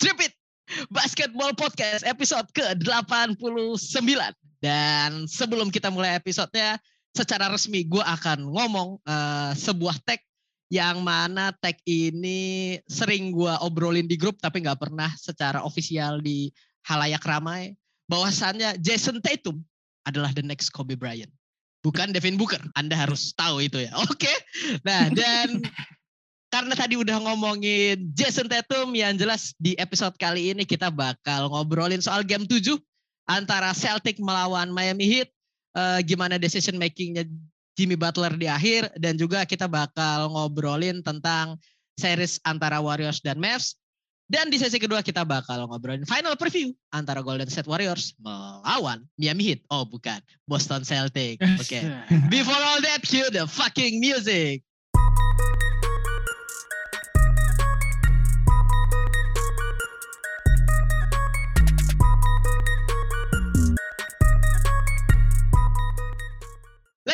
Tripit Basketball Podcast episode ke-89. Dan sebelum kita mulai episodenya, secara resmi gue akan ngomong uh, sebuah tag yang mana tag ini sering gue obrolin di grup tapi nggak pernah secara ofisial di halayak ramai. Bahwasannya Jason Tatum adalah the next Kobe Bryant. Bukan Devin Booker. Anda harus tahu itu ya. Oke. Okay? Nah, dan karena tadi udah ngomongin Jason Tatum yang jelas di episode kali ini kita bakal ngobrolin soal game 7 antara Celtic melawan Miami Heat uh, gimana decision makingnya Jimmy Butler di akhir dan juga kita bakal ngobrolin tentang series antara Warriors dan Mavs dan di sesi kedua kita bakal ngobrolin final preview antara Golden State Warriors melawan Miami Heat. Oh bukan, Boston Celtic. Oke. Okay. Before all that, cue the fucking music.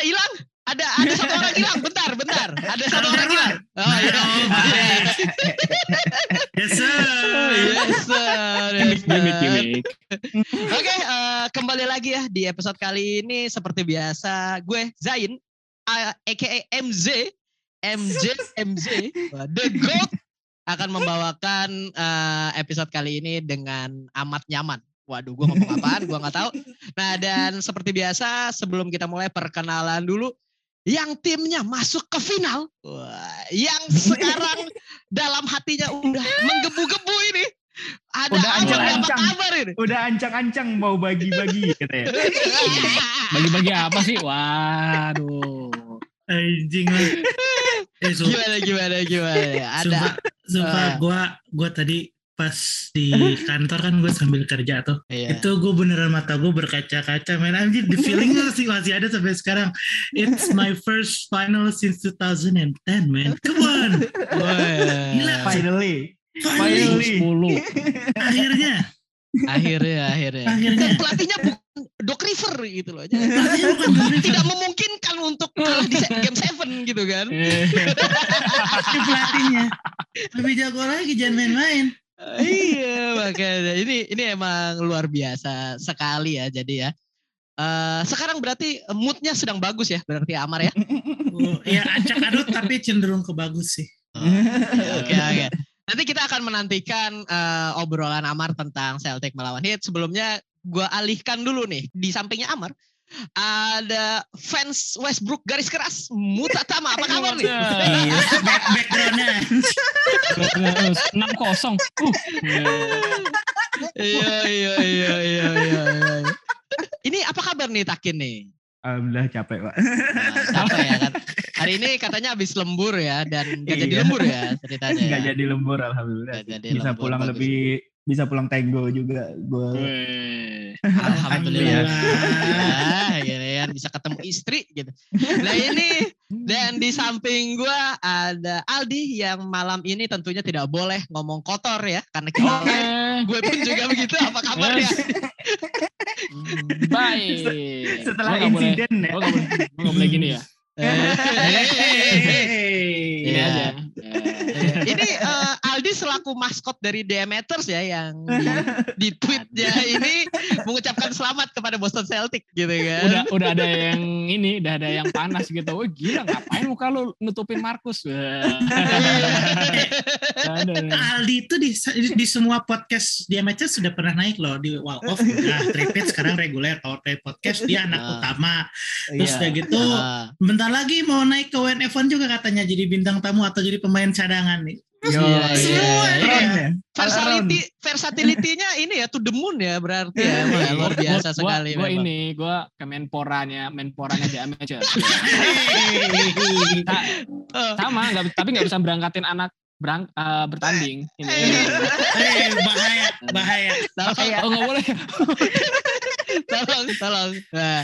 Hilang. Ada ada satu orang hilang. Bentar, bentar. Ada satu orang hilang. Oh iya. yes sir. Yes sir. Gimik, gimik. Oke, uh, kembali lagi ya di episode kali ini seperti biasa gue Zain uh, aka MZ MJ MZ The Goat akan membawakan uh, episode kali ini dengan amat nyaman. Waduh, gue ngomong apaan? gue nggak tahu. Nah, dan seperti biasa, sebelum kita mulai perkenalan dulu, yang timnya masuk ke final, wah, yang sekarang dalam hatinya udah menggebu-gebu ini. Ada Udah apa, ancang-ancang. apa kabar ini? Udah ancang-ancang mau bagi-bagi katanya. Bagi-bagi apa sih? Waduh. Anjing. Eh, gimana, gimana, gimana? Ada. sumpah, sumpah Ah. gua gua tadi pas di kantor kan gue sambil kerja tuh. Iya. Itu gue beneran mata gue berkaca-kaca. Man, anjir, the feeling masih, masih ada sampai sekarang. It's my first final since 2010, man. Come on. Gila. Finally. Finally. 10. Akhirnya. Akhirnya, akhirnya. Akhirnya. Dan pelatihnya bukan Doc River gitu loh. Tidak memungkinkan untuk kalah di game 7 gitu kan. Itu pelatihnya. Lebih jago lagi, jangan main-main. Iya, makanya ini ini emang luar biasa sekali ya jadi ya. Eh, sekarang berarti moodnya sedang bagus ya berarti Amar ya. Oh, ya acak adut tapi cenderung ke bagus sih. Oke oke. Nanti kita akan menantikan eh, obrolan Amar tentang Celtic melawan Heat. Sebelumnya gue alihkan dulu nih di sampingnya Amar ada fans Westbrook garis keras Mutatama apa kabar nih? Iya. Back backgroundnya. Enam kosong. Uh. Iya iya iya iya iya. iya. Ini apa kabar nih Takin nih? Alhamdulillah capek pak. Nah, apa ya kan? Hari ini katanya habis lembur ya dan gak jadi Iya. lembur ya ceritanya. Nggak ya. jadi lembur alhamdulillah. Jadi bisa lembur, pulang bagus. lebih bisa pulang tenggo juga gue. Alhamdulillah. Ya, gini kan bisa ketemu istri gitu. Nah ini dan di samping gua ada Aldi yang malam ini tentunya tidak boleh ngomong kotor ya karena kita. Gue pun juga begitu. Apa kabar ya? Yes. Baik. Setelah Gua nggak boleh- insiden ya. Boleh, gua nggak boleh gini ya. Ini Iya. aja. ini eh, Aldi selaku maskot dari Demeters ya yang di, di tweetnya ini mengucapkan selamat kepada Boston Celtic gitu kan. Udah udah ada yang ini, udah ada yang panas gitu. Wah gila ngapain muka lu nutupin Markus? Ada. Aldi itu di, di, di semua podcast MHC sudah pernah naik loh di Wall Off. Nah, Tripit sekarang reguler Power Play Podcast dia anak Ah. utama. Terus Iya. udah gitu Ah. bentar lagi mau naik ke WNF1 juga katanya jadi bintang tamu atau jadi pemain cadangan nih. Yo, Iya, iya, semua iya. ini Keren ya. ya. Versatility, versatility-nya ini ya to the moon ya berarti ya. Wah, luar biasa Gua- sekali Gua, memang. ini, gua ke menporanya, menporanya di amateur. Ta- Oh, sama, nggak, tapi nggak bisa berangkatin anak berang, eh, bertanding. Ini. Eh, bahaya, bahaya. tolong, Oh nggak boleh. tolong, tolong. Nah,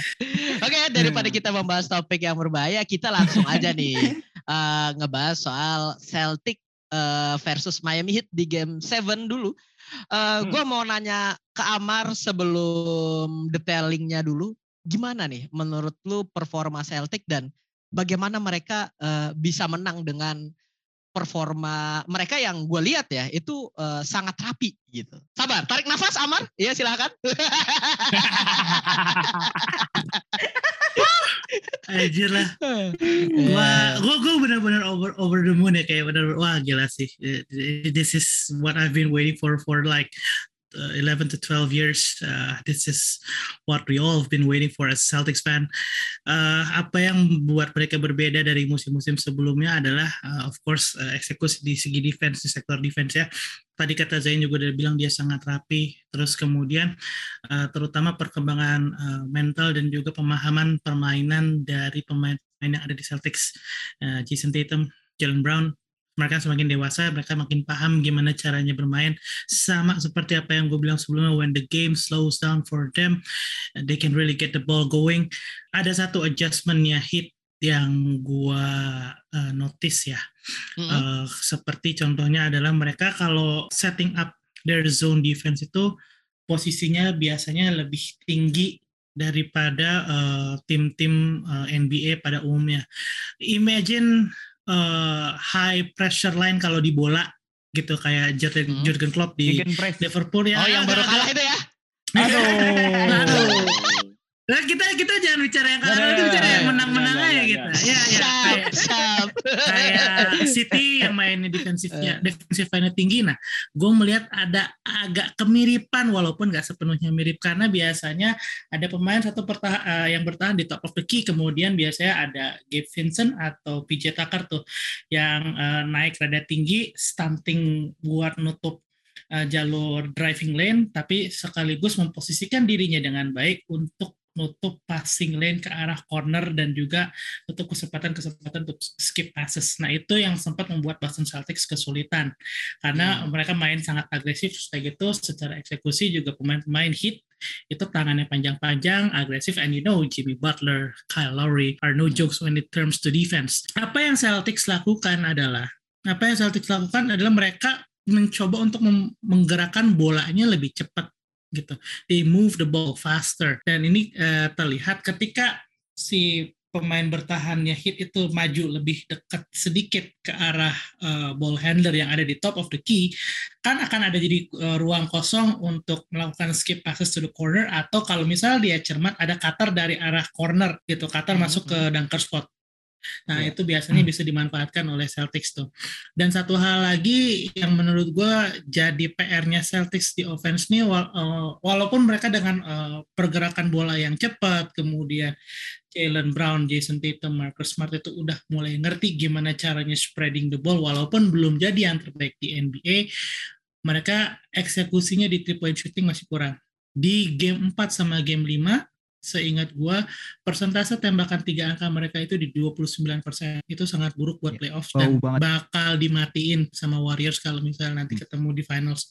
Oke, daripada kita membahas topik yang berbahaya, kita langsung aja nih eh, ngebahas soal Celtic eh, versus Miami Heat di game 7 dulu. Eh Hmm. Gue mau nanya ke Amar sebelum detailingnya dulu, gimana nih menurut lu performa Celtic dan bagaimana mereka eh, bisa menang dengan performa mereka yang gue lihat ya itu eh, sangat rapi gitu. Sabar, tarik nafas Amar. Iya silakan. Anjir lah. Wah, gua gua benar-benar over over the moon ya kayak benar wah gila sih. This is what I've been waiting for for like uh, 11 to 12 years. Uh, this is what we all have been waiting for as Celtics fan. Uh, apa yang buat mereka berbeda dari musim-musim sebelumnya adalah uh, of course uh, eksekusi di segi defense di sektor defense ya. Tadi kata Zain juga udah bilang dia sangat rapi. Terus kemudian uh, terutama perkembangan uh, mental dan juga pemahaman permainan dari pemain yang ada di Celtics. Uh, Jason Tatum, Jalen Brown, mereka semakin dewasa, mereka makin paham gimana caranya bermain. Sama seperti apa yang gue bilang sebelumnya, when the game slows down for them, they can really get the ball going. Ada satu adjustmentnya hit yang gue uh, notice ya. Mm-mm. Uh, seperti contohnya adalah mereka kalau setting up their zone defense itu posisinya biasanya lebih tinggi daripada uh, tim-tim uh, NBA pada umumnya. Imagine uh, high pressure line kalau di bola gitu kayak Jurgen, Hmm. Jurgen Klopp di. Liverpool ya. Oh yang baru kalah itu ya? Aduh. Nah, kita kita jangan bicara yang kalah, kita bicara yang menang-menang aja gitu. jangan. Ya, ya. Kayak, kayak City yang mainnya defensifnya defensif line tinggi nah gue melihat ada agak kemiripan walaupun nggak sepenuhnya mirip karena biasanya ada pemain satu pertahan eh, yang bertahan di top of the key kemudian biasanya ada Gabe Vincent atau PJ Tucker tuh yang eh, naik rada tinggi stunting buat nutup eh, jalur driving lane tapi sekaligus memposisikan dirinya dengan baik untuk nutup passing lane ke arah corner dan juga untuk kesempatan-kesempatan untuk skip passes. Nah itu yang sempat membuat Boston Celtics kesulitan karena Hmm. mereka main sangat agresif sudah gitu secara eksekusi juga pemain-pemain hit itu tangannya panjang-panjang, agresif, and you know Jimmy Butler, Kyle Lowry are no jokes when it comes to defense. Apa yang Celtics lakukan adalah apa yang Celtics lakukan adalah mereka mencoba untuk menggerakkan bolanya lebih cepat gitu. They move the ball faster. Dan ini eh, terlihat ketika si pemain bertahannya hit itu maju lebih dekat sedikit ke arah eh, ball handler yang ada di top of the key kan akan ada jadi eh, ruang kosong untuk melakukan skip passes to the corner atau kalau misal dia cermat ada cutter dari arah corner gitu cutter Hmm, masuk ke dunker spot Nah, Iya. itu biasanya bisa dimanfaatkan oleh Celtics tuh. Dan satu hal lagi yang menurut gue jadi PR-nya Celtics di offense nih, eh, walaupun mereka dengan eh, pergerakan bola yang cepat, kemudian Jalen Brown, Jason Tatum, Marcus Smart itu udah mulai ngerti gimana caranya spreading the ball, walaupun belum jadi yang terbaik di NBA, mereka eksekusinya di three point shooting masih kurang. Di game 4 sama game 5, seingat gua persentase tembakan tiga angka mereka itu di 29%. Itu sangat buruk buat Ya, playoffs bau dan banget. bakal dimatiin sama Warriors kalau misalnya nanti Hmm. ketemu di finals.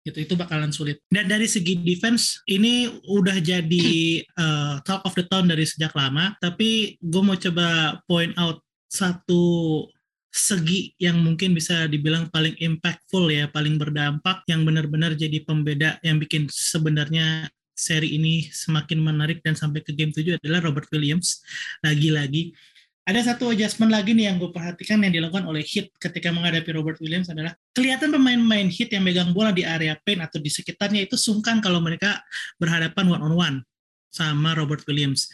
Gitu, itu bakalan sulit. Dan dari segi defense, ini udah jadi uh, top of the town dari sejak lama. Tapi gue mau coba point out satu segi yang mungkin bisa dibilang paling impactful ya, paling berdampak, yang benar-benar jadi pembeda yang bikin sebenarnya seri ini semakin menarik dan sampai ke game 7 adalah Robert Williams. Lagi-lagi ada satu adjustment lagi nih yang gue perhatikan yang dilakukan oleh Heat ketika menghadapi Robert Williams adalah kelihatan pemain-pemain Heat yang megang bola di area paint atau di sekitarnya itu sungkan kalau mereka berhadapan one on one sama Robert Williams.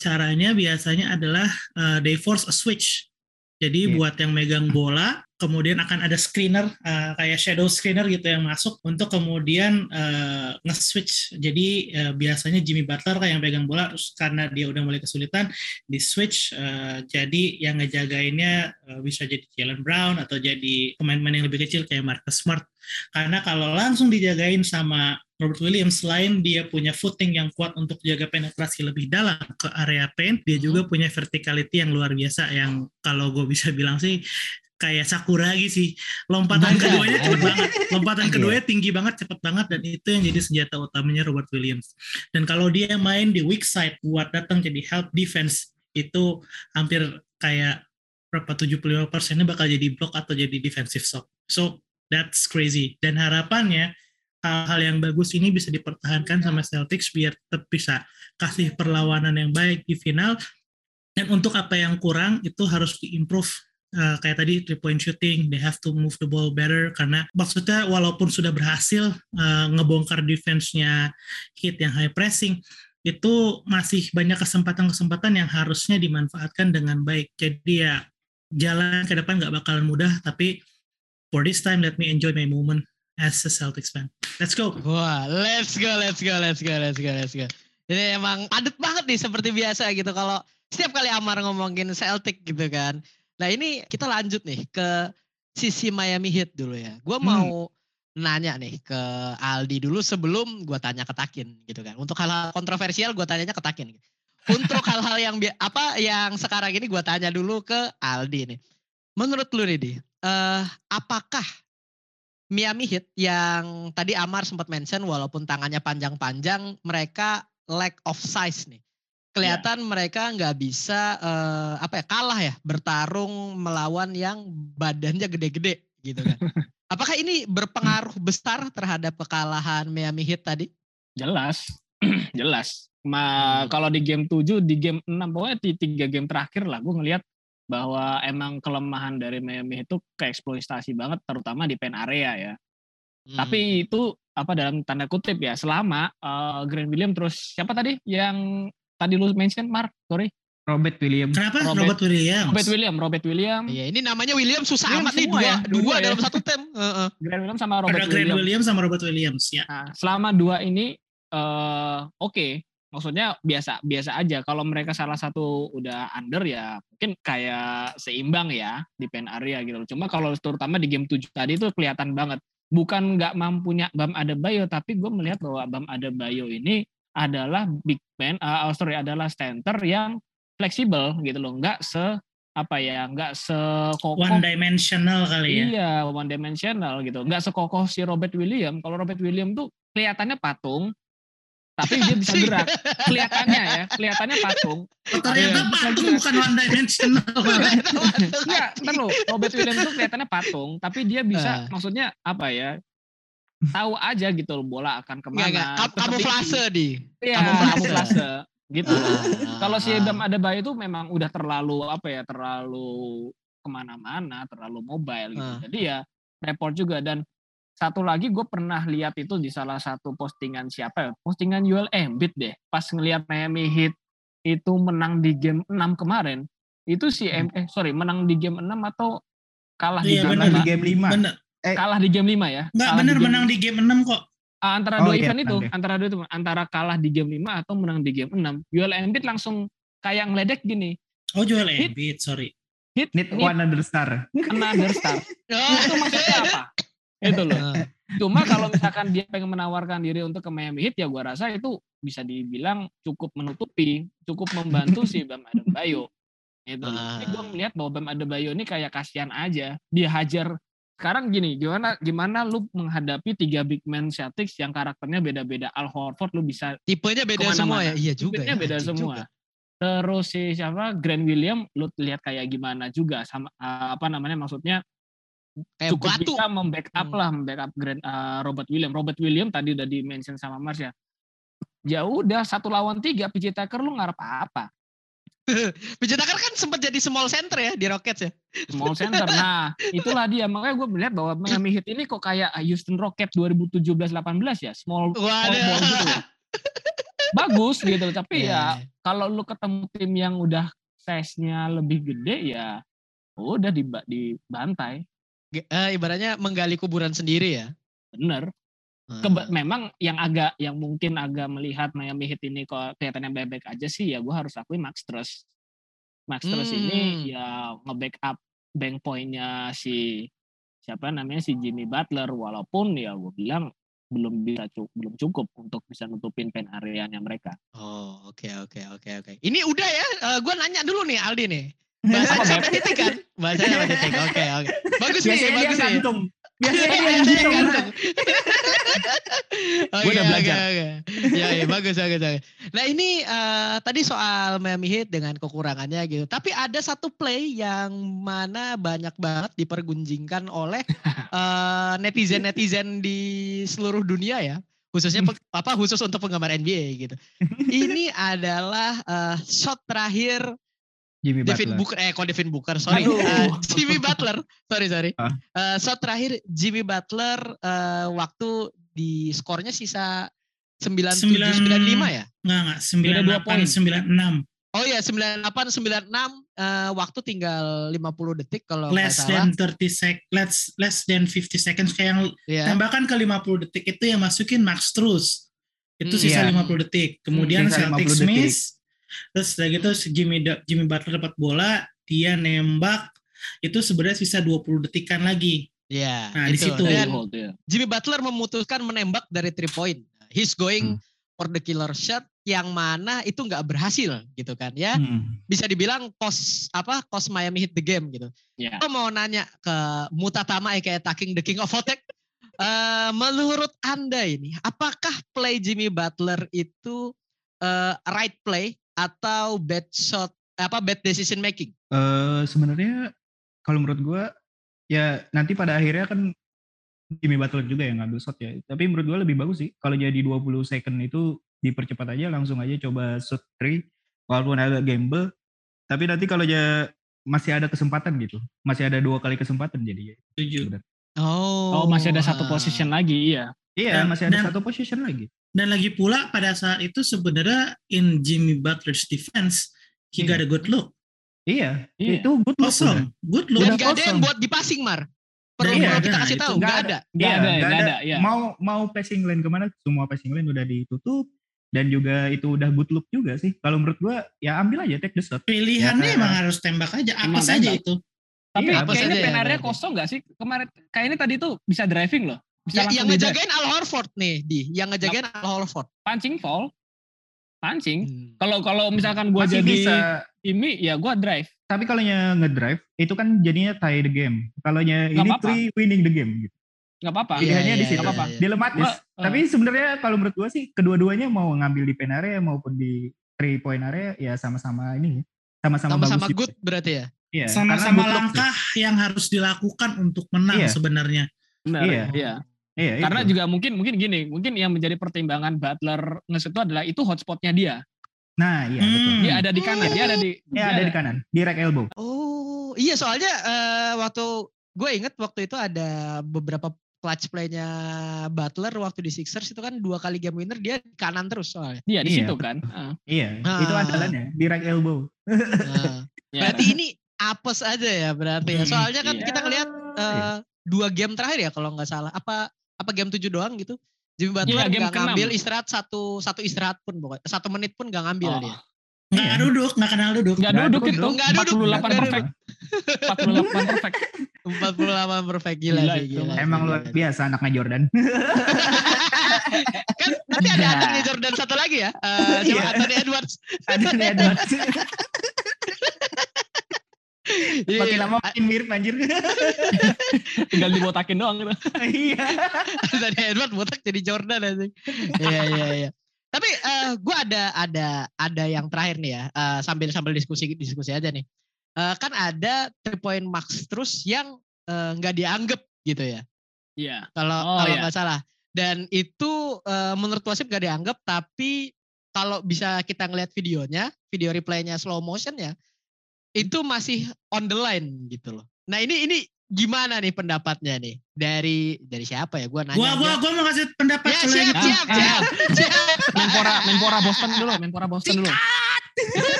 Caranya biasanya adalah uh, they force a switch. Jadi Iya. buat yang megang bola, kemudian akan ada screener uh, kayak shadow screener gitu yang masuk untuk kemudian uh, nge-switch. Jadi uh, biasanya Jimmy Butler kayak yang pegang bola terus karena dia udah mulai kesulitan di switch uh, jadi yang ngejagainnya uh, bisa jadi Jalen Brown atau jadi pemain-pemain yang lebih kecil kayak Marcus Smart. Karena kalau langsung dijagain sama Robert Williams selain dia punya footing yang kuat untuk jaga penetrasi lebih dalam ke area paint, dia juga punya verticality yang luar biasa yang kalau gue bisa bilang sih kayak Sakuragi sih. Lompatan keduanya cepet banget. Lompatan Iya. keduanya tinggi banget, cepet banget dan itu yang jadi senjata utamanya Robert Williams. Dan kalau dia main di weak side buat datang jadi help defense itu hampir kayak berapa 75 persennya bakal jadi block atau jadi defensive stop. So that's crazy. Dan harapannya hal-hal yang bagus ini bisa dipertahankan sama Celtics biar tetap bisa kasih perlawanan yang baik di final. Dan untuk apa yang kurang itu harus diimprove uh, kayak tadi three point shooting, they have to move the ball better karena maksudnya walaupun sudah berhasil uh, ngebongkar defense-nya hit yang high pressing, itu masih banyak kesempatan-kesempatan yang harusnya dimanfaatkan dengan baik. Jadi ya jalan ke depan nggak bakalan mudah, tapi for this time let me enjoy my moment as a Celtics fan. Let's go. Wah, let's go, let's go, let's go, let's go, let's go. Ini emang padat banget nih seperti biasa gitu kalau setiap kali Amar ngomongin Celtic gitu kan. Nah ini kita lanjut nih ke sisi Miami Heat dulu ya. Gue mau nanya nih ke Aldi dulu sebelum gue tanya ke Takin gitu kan. Untuk hal-hal kontroversial gue tanyanya ke Takin. Untuk hal-hal yang apa yang sekarang ini gue tanya dulu ke Aldi nih. Menurut lu nih, Di, eh, apakah Miami Heat yang tadi Amar sempat mention walaupun tangannya panjang-panjang, mereka lack of size nih. Kelihatan mereka nggak bisa eh, apa ya kalah ya bertarung melawan yang badannya gede-gede gitu kan. Apakah ini berpengaruh besar terhadap kekalahan Miami Heat tadi? Jelas, jelas. Ma, Hmm. kalau di game 7, di game 6, pokoknya di tiga game terakhir lah, gue ngelihat bahwa emang kelemahan dari Miami itu keeksploitasi banget, terutama di pen area ya. Hmm. Tapi itu apa dalam tanda kutip ya, selama eh, Grant Williams terus siapa tadi yang tadi lu mention Mark, sorry, Robert Williams. Kenapa Robert- Robert, Williams? Robert Williams, Robert Williams, Iya, ini namanya William susah William amat nih dua, ya, dua, dua-dua ya. dalam satu tim. Heeh. Grant Williams sama Robert Ada Grant Williams. Williams sama Robert Williams ya. Nah, selama dua ini eh oke, maksudnya biasa biasa aja. Kalau mereka salah satu udah under ya mungkin kayak seimbang ya di pen area gitu. loh. Cuma kalau terutama di game 7 tadi itu kelihatan banget. Bukan nggak mampunya Bam Adebayo, tapi gue melihat bahwa Bam Adebayo ini adalah big man, eh, oh sorry adalah center yang fleksibel gitu loh, nggak se apa ya, nggak sekokoh One dimensional kali ya. Iya, one dimensional gitu. Nggak sekokoh si Robert William. Kalau Robert William tuh kelihatannya patung, tapi dia bisa gerak. Kelihatannya ya, kelihatannya patung. Oh, ternyata Iya, patung gerak. bukan one dimensional. Enggak, ntar lo, Robert William tuh kelihatannya patung, tapi dia bisa, Ah. maksudnya apa ya? Tahu aja gitu loh bola akan ke mana. Kam- tetap kamuflase di. Iya, kamuflase. kamuflase. Gitu. Ah, Kalau si. Bam Adebayo itu memang udah terlalu apa ya, terlalu ke mana-mana, terlalu mobile gitu. Ah. Jadi ya report juga dan satu lagi gue pernah lihat itu di salah satu postingan siapa ya, postingan Joel Embiid deh. Pas ngelihat Miami Heat itu menang di game 6 kemarin, itu si M, eh sorry menang di game 6 atau kalah di Iya, game benar. Menang di 5? game 5. Bener. Kalah di game 5 ya? Enggak Kalah bener di game- menang di game 6 kok. Ah, antara Oh, dua iya, event itu, antara dua itu, antara kalah di game 5 atau menang di game 6. Joel Embiid langsung kayak ngeledek gini. Oh Joel Hit. Embiid, sorry. Hit, Need need one other star. another star. Oh, itu maksudnya apa? Itu loh. Ah. Cuma kalau misalkan dia pengen menawarkan diri untuk ke Miami Heat ya gua rasa itu bisa dibilang cukup menutupi, cukup membantu si Bam Adebayo. Itu. loh. Tapi gue Ah. melihat bahwa Bam Adebayo ini kayak kasihan aja. Dia hajar sekarang gini, gimana gimana lu menghadapi tiga big man Celtics yang karakternya beda-beda. Al Horford lu bisa Tipenya beda semua ya. Iya juga tipenya ya. beda anjing semua. juga. Terus si siapa Grant William lu lihat kayak gimana juga sama uh, apa namanya maksudnya Kayak cukup batu. bisa membackup Hmm. lah membackup Grant uh, Robert William. Robert William tadi udah di mention sama Mars ya. Ya udah satu lawan tiga PJ Tucker lu ngarep apa? PJ Tucker kan sempat jadi small center ya di Rockets ya. Small center. Nah, itulah dia. Makanya gue melihat bahwa Miami Heat ini kok kayak Houston Rockets 2017-18 ya. Small, small ball gitu. Loh. Bagus gitu. Tapi ya Iya. kalau lu ketemu tim yang udah size-nya lebih gede ya udah diba- dibantai. Eh, ibaratnya menggali kuburan sendiri ya. Bener. Ah. Keba- memang yang agak yang mungkin agak melihat Miami Heat ini kok kelihatannya baik-baik aja sih ya gue harus akui Max Strus. Max Strus Hmm. ini ya nge-backup bank point-nya si siapa namanya si Jimmy Butler walaupun ya gue bilang belum bisa cu- belum cukup untuk bisa nutupin pen areanya mereka. Oh, oke oke oke oke. Ini udah ya, eh, gue nanya dulu nih Aldi nih. Apa, Bahasanya Beb? sampai titik kan? Bahasanya sampai titik. Oke oke. Bagus nih, Biasanya bagus nih. gantung. Biasanya dia Iya, gantung. Gantung. Gua udah belajar. oke, oke. Ya, ya, bagus, bagus, bagus. Nah ini eh, tadi soal Miami Heat dengan kekurangannya gitu. Tapi ada satu play yang mana banyak banget dipergunjingkan oleh eh, netizen-netizen di seluruh dunia ya. Khususnya apa khusus untuk penggemar NBA gitu. Ini adalah eh, shot terakhir Jimmy Devin Butler. Booker eh kok Devin Booker sorry Aduh. Eh, Jimmy Butler sorry sorry Ah. Eh, shot terakhir Jimmy Butler eh, waktu di skornya sisa 97 Sembilan- 95 ya Enggak enggak Beda dua 98 poin. 96. Oh iya 98 96 eh, waktu tinggal 50 detik kalau Less salah. than 30 sec less less than 50 seconds kayak yang Iya. tembakan ke 50 detik itu yang masukin Max terus. Itu Hmm, sisa iya. 50 detik. Kemudian sisa Celtics 50 detik. Terus gitu si Jimmy Jimmy Butler dapat bola, dia nembak. Itu sebenarnya sisa 20 detikan lagi. Iya. Nah, di itu. situ. Dan Hold, ya. Jimmy Butler memutuskan menembak dari three point. He's going Hmm. for the killer shot yang mana itu nggak berhasil gitu kan ya. Hmm. Bisa dibilang cost apa cost Miami hit the game gitu. Ya. Gue mau nanya ke Mutatama ya kayak Taking the King of Hotek. Eh, menurut Anda ini, apakah play Jimmy Butler itu eh, right play atau bad shot apa bad decision making? Eh, sebenarnya kalau menurut gua ya nanti pada akhirnya kan Jimmy Butler juga yang ngambil shot ya. Tapi menurut gua lebih bagus sih kalau jadi 20 second itu dipercepat aja langsung aja coba shoot three walaupun agak gamble. Tapi nanti kalau ya masih ada kesempatan gitu. Masih ada dua kali kesempatan jadi. Setuju. Oh, Oh, masih ada satu ah. position lagi, iya. Iya, Dan- masih ada dan- satu position lagi. Dan lagi pula pada saat itu sebenarnya in Jimmy Butler's defense, he Iya. got a good look. Iya, Iya. itu good look. Kosong. Good look. Dan gak ada yang buat dipassing Mar. Perlu nggak kita kasih tahu, nggak nggak ada. ada. Nggak Iya, ada, nggak nggak ada, iya. Mau mau passing lane ke mana semua passing lane udah ditutup dan juga itu udah good look juga sih. Kalau menurut gua ya ambil aja take the shot. Pilihannya Ya. emang harus tembak aja. Apa Emang saja tembak. itu. Tapi Iya, apa kayaknya saja ya, penarnya berarti. kosong nggak sih? Kemarin kayaknya tadi tuh bisa driving loh. Bisa Ya, yang ngejagain Al Horford nih, di. Yang ngejagain Al Horford. pancing fall. Pancing. Hmm. Kalau kalau misalkan gua Masih jadi bisa. ini ya gua drive. Tapi kalau ngedrive itu kan jadinya tie the game. Kalau Nggak ini apa-apa. three winning the game gitu. nggak apa-apa. Iya, Pilihannya iya, di situ. Nggak apa-apa. iya. Dilematis. Gua, eh, Tapi sebenarnya kalau menurut gua sih kedua-duanya mau ngambil di pen area maupun di three point area ya sama-sama ini. Sama-sama bagus. Sama-sama juga. good berarti ya. Iya, Sama-sama langkah yang harus dilakukan untuk menang Iya. sebenarnya. benar. Iya. Iya. Iya, Karena itu. juga mungkin mungkin gini, mungkin yang menjadi pertimbangan Butler nge itu adalah itu hotspotnya dia. Nah, iya betul. Hmm. Dia ada di kanan, dia ada di Dia ada di kanan, di right elbow. Oh, iya soalnya eh, waktu gue inget waktu itu ada beberapa clutch play-nya Butler waktu di Sixers itu kan dua kali game winner dia di kanan terus soalnya. Dia di Iya, situ betul. kan. Ah, Iya, Ah. itu andalannya di right elbow. Nah, ya. berarti ini apes aja ya berarti ya. Hmm, Soalnya kan iya. kita ngelihat eh, dua game terakhir ya kalau nggak salah. Apa apa game tujuh doang gitu. Jimmy Butler Iya, game nggak keenam. ngambil istirahat satu satu istirahat pun pokoknya satu menit pun nggak ngambil Oh. dia. Nggak Iya. duduk, nggak kenal duduk. Nggak Nggak duduk duduk, itu, nggak duduk, 48 nggak perfect. 48 perfect. 48 perfect gila, Gila sih gila. Emang luar biasa anaknya Jordan. kan tapi ada adanya Jordan satu lagi ya. Eh siapa Iya. Anthony Edwards. Anthony Edwards. Iya, Makin lama makin mirip anjir. Tinggal dibotakin doang gitu. Iya. Anthony Edwards botak jadi Jordan aja. Iya iya iya. Tapi eh gue ada ada ada yang terakhir nih ya eh, sambil sambil diskusi diskusi aja nih. Eh, kan ada three point max terus yang eh, nggak dianggap gitu ya. Iya. Kalau Oh, kalau iya. nggak salah. Dan itu eh, menurut wasit nggak dianggap tapi kalau bisa kita ngeliat videonya, video replaynya slow motion ya, itu masih on the line gitu loh. Nah ini ini gimana nih pendapatnya nih dari dari siapa ya? Gua nanya. Gua gua aja. gua mau kasih pendapat ya kalau yang siap siap Ah, siap siap. Menpora Menpora Boston dulu, Menpora Boston dulu.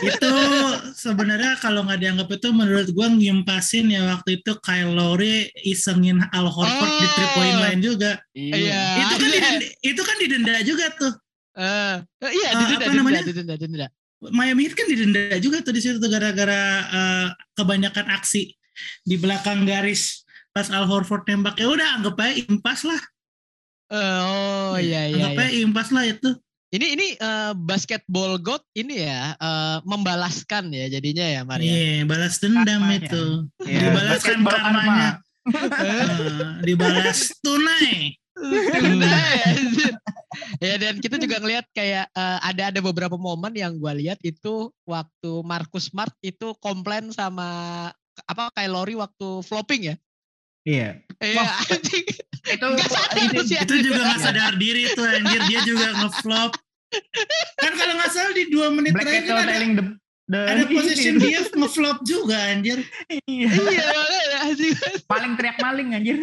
itu sebenarnya kalau nggak dianggap itu menurut gua ngimpasin ya waktu itu Kyle Lowry isengin Al Horford di three point Oh. line juga. Iya. itu kan iya. didenda, itu kan didenda juga tuh. Eh, eh, iya Eh, didenda, apa didenda, namanya? didenda, didenda. Miami Heat kan didenda juga tuh di situ tuh gara-gara eh, kebanyakan aksi di belakang garis pas Al Horford nembak ya udah anggap aja impas lah. Eh, oh iya iya. anggap iya. aja impas lah itu. Ini ini eh, basketball god ini ya eh, membalaskan ya jadinya ya Maria. Iya, balas dendam Karmanya. itu. Iya, Dibalaskan basketball karmanya. karma. Eh, dibalas tunai. Udah, ya, dan kita juga ngelihat kayak eh, ada ada beberapa momen yang gua lihat itu waktu Marcus Smart itu komplain sama apa Kyle Lowry waktu flopping ya. Iya. Iya. Itu Nggak sadar ini- sih. Itu juga nggak sadar diri tuh anjir dia juga ngeflop. Kan kalau nggak salah di dua menit Black terakhir kan ada the Dan Ada tuh, dia ngeflop juga anjir. iya. Iya paling teriak maling anjir.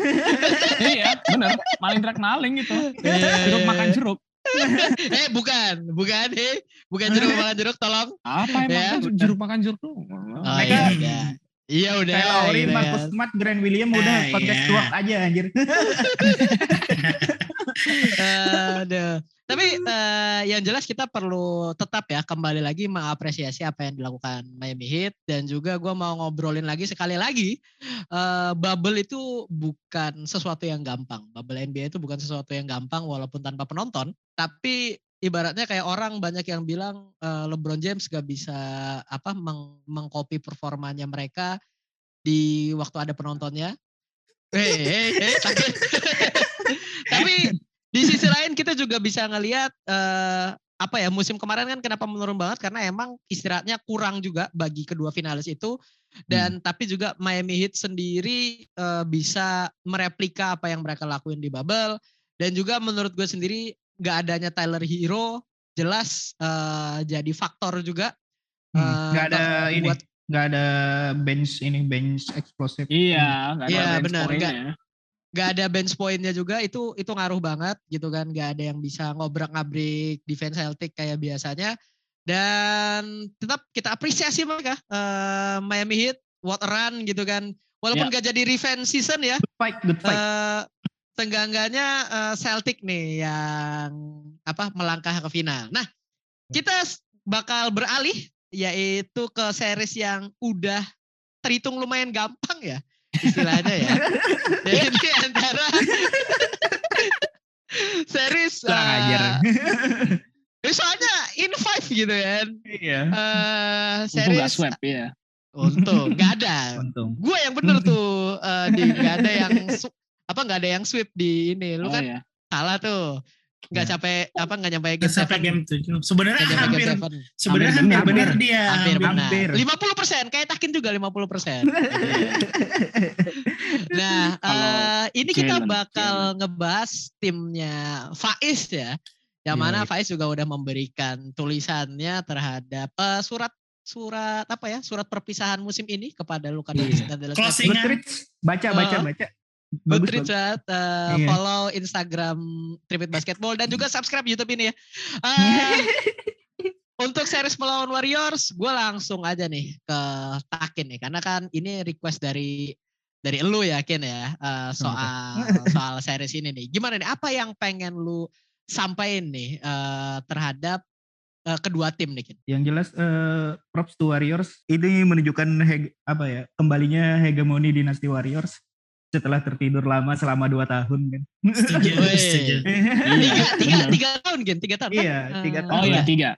iya, bener. Maling track maling gitu. Iya, Jeruk iya, makan iya. jeruk. Eh bukan, bukan eh. Bukan jeruk makan jeruk tolong. Apa emang Ya, kan jeruk makan jeruk tuh? Oh, Mereka- iya udah. Iya udah. Kayak Lowry, gitu Marcus. Smart, Grant William udah Ah, podcast iya. aja anjir. Aduh. Tapi eh, yang jelas kita perlu tetap ya kembali lagi mengapresiasi apa yang dilakukan Miami Heat dan juga gue mau ngobrolin lagi sekali lagi eh, bubble itu bukan sesuatu yang gampang. Bubble NBA itu bukan sesuatu yang gampang walaupun tanpa penonton. Tapi ibaratnya kayak orang banyak yang bilang eh, LeBron James gak bisa apa meng- mengcopy performanya mereka di waktu ada penontonnya. Hei, hei, tapi, tapi di sisi lain kita juga bisa ngelihat eh, apa ya musim kemarin kan kenapa menurun banget? Karena emang istirahatnya kurang juga bagi kedua finalis itu. Dan tapi juga Miami Heat sendiri eh, bisa mereplika apa yang mereka lakuin di bubble. Dan juga menurut gue sendiri nggak adanya Tyler Hero jelas eh, jadi faktor juga Hmm, eh, Nggak ada ini, buat nggak ada bench ini bench explosive. Iya, nggak ada Iya, bench benar, point-nya nggak- ya. nggak ada bench pointnya juga itu itu ngaruh banget gitu kan nggak ada yang bisa ngobrak ngabrik defense Celtic kayak biasanya dan tetap kita apresiasi mereka eh, Miami Heat what a run gitu kan walaupun nggak jadi revenge season ya Good fight, good fight. eh tenggangganya eh, Celtic nih yang apa melangkah ke final. Nah, kita bakal beralih yaitu ke series yang udah terhitung lumayan gampang ya istilahnya ya. Jadi antara series Kurang ajar. eh, soalnya in five gitu kan. Iya. Eh Untung nggak series sweep ya. untung nggak ada. Untung. Gue yang bener tuh eh, di nggak ada yang apa nggak ada yang sweep di ini. Lu Oh, kan iya. salah tuh. Nggak Ya. capek apa nggak nyampe game seven. game 7. Sebenarnya hampir sebenarnya Hampir hampir benar. dia. Hampir hampir. benar. hampir. 50 persen. Kayak Takin juga 50 persen. nah, eh, ini kita bakal ngebahas timnya Faiz ya. Yang Iya, mana iya. Faiz juga udah memberikan tulisannya terhadap eh, surat surat apa ya surat perpisahan musim ini kepada Luka Iya. Doncic dan Dallas Closing. Mavericks. Ingat. Goodreads, baca, baca, Uh, baca. Good Bagus, bagus. ya. Eh, Iya. follow Instagram Tripit Basketball dan juga subscribe YouTube ini ya. Eh, untuk series melawan Warriors, gue langsung aja nih ke Takin nih, karena kan ini request dari dari lu yakin ya eh, soal soal series ini nih. Gimana nih? Apa yang pengen lu sampaikan nih eh, terhadap kedua tim nih? Kin? Yang jelas eh, props to Warriors ini menunjukkan heg- apa ya kembalinya hegemoni dinasti Warriors setelah tertidur lama selama dua tahun kan. Setuju, Weh. setuju. Tiga, tiga, tiga tahun Gin, tiga tahun. kan? Iya, tiga Eh, tahun. Oh iya, tiga.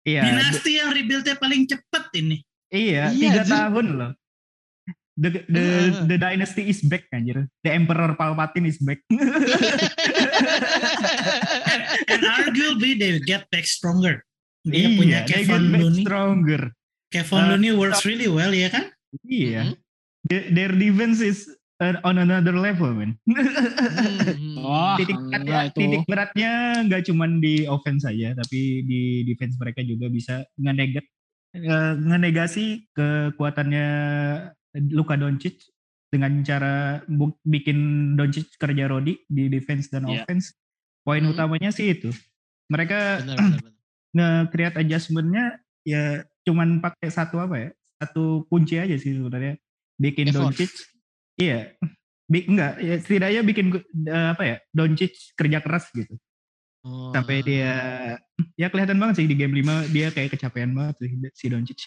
Iya, Dinasti yang rebuild-nya paling cepet ini. iya, Iya, tiga tahun loh. The, the, the dynasty is back anjir. The Emperor Palpatine is back. And arguably they get back stronger. Dia iya, punya they get Kevin back Looney. stronger. Kevin Uh, Looney works really well ya kan? Iya. Mhm. The- Their defense is on another level, man. Hmm. Wah, titik enggak beratnya, itu. titik beratnya nggak cuma di offense saja, tapi di defense mereka juga bisa ngenegat eh, ngenegasi kekuatannya Luka Doncic dengan cara bikin Doncic kerja Rodi di defense dan Iya. offense. Poin Hmm. utamanya sih itu. Mereka nge-create adjustment-nya ya cuman pakai satu apa ya? Satu kunci aja sih sebenarnya. Bikin Effort. Doncic iya. Bi- enggak, ya setidaknya bikin eh, apa ya? Doncic kerja keras gitu. Oh. Sampai dia ya kelihatan banget sih di game 5 dia kayak kecapean banget sih si Doncic.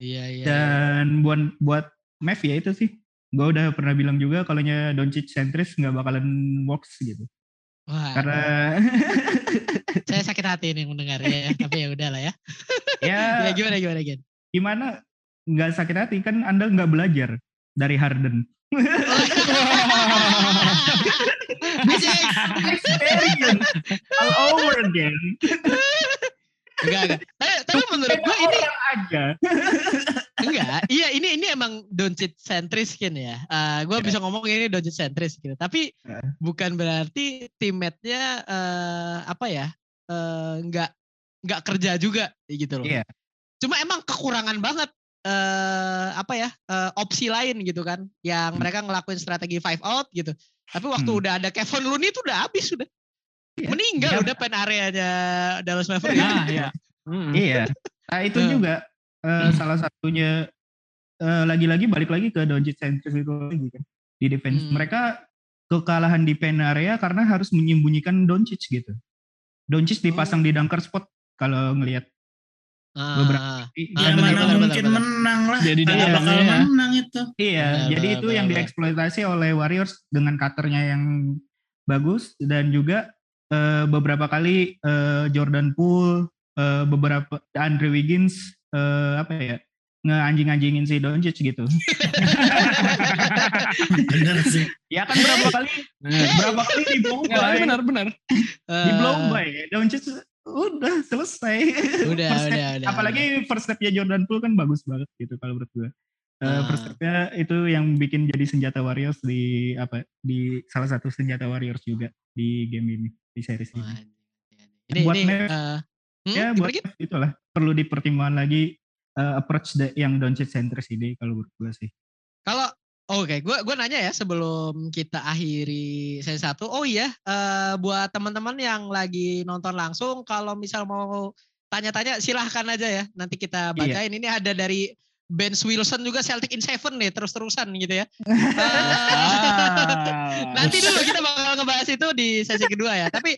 Iya, iya. Dan buat buat Mev ya itu sih. Gue udah pernah bilang juga kalau nya Doncic sentris nggak bakalan works gitu. Wah, Karena saya sakit hati nih mendengar ya, tapi ya udahlah ya. ya Ya gimana gimana Gen? gimana nggak sakit hati kan Anda nggak belajar dari Harden. This is experience all over again. Enggak enggak. Tapi, tapi menurut gue ini aja. enggak. Iya ini ini emang Doncic sentris kan ya. gue Ya. bisa ngomong ini Doncic sentris gitu. Tapi Ya. bukan berarti teammate-nya eh, apa ya? eh, enggak enggak kerja juga gitu loh. Iya. Cuma emang kekurangan banget eh apa ya eh, opsi lain gitu kan yang Hmm. mereka ngelakuin strategi five out gitu. Tapi waktu Hmm. udah ada Kevin Looney itu udah habis sudah. Iya. Meninggal Iya. udah pen areanya Dallas Mavericks. Nah, ya. Mm. Iya. Nah itu Hmm. juga eh, Hmm. salah satunya eh, lagi-lagi balik lagi ke Doncic centris itu lagi kan di defense. Hmm. Mereka kekalahan di pen area karena harus menyembunyikan Doncic gitu. Doncic dipasang di dunker spot kalau ngelihat Ah. beberapa- Ah, Ya dia benar, mana mungkin benar. menang lah. Jadi dalamnya bakal ya. menang itu. Iya, Benar, jadi benar, itu benar, yang benar. dieksploitasi oleh Warriors dengan cutternya yang bagus dan juga eh, beberapa kali eh, Jordan Poole, eh, beberapa Andre Wiggins eh, apa ya ngeanjing-anjingin si Doncic gitu. Bener sih. ya kan berapa kali berapa kali di blow Ya, by, benar benar. di blow by Doncic udah selesai. Udah, First step- udah, udah, Apalagi first stepnya Jordan Poole kan bagus banget gitu kalau menurut gue. Eh, Ah. first stepnya itu yang bikin jadi senjata Warriors di apa di salah satu senjata Warriors juga di game ini di series Wah, ini. Ini, Buat ini, Mavs, eh, hmm, ya buat Git? itulah perlu dipertimbangkan lagi eh, approach the- yang Doncic centris ini kalau menurut gue sih. Kalau oke, gue gue nanya ya sebelum kita akhiri sesi satu. Oh iya, eh, buat teman-teman yang lagi nonton langsung, kalau misal mau tanya-tanya silahkan aja ya. Nanti kita Iya. bacain. Ini ada dari Ben Wilson juga Celtic in Seven nih terus-terusan gitu ya. Eh, Nanti dulu kita bakal ngebahas itu di sesi kedua ya. Tapi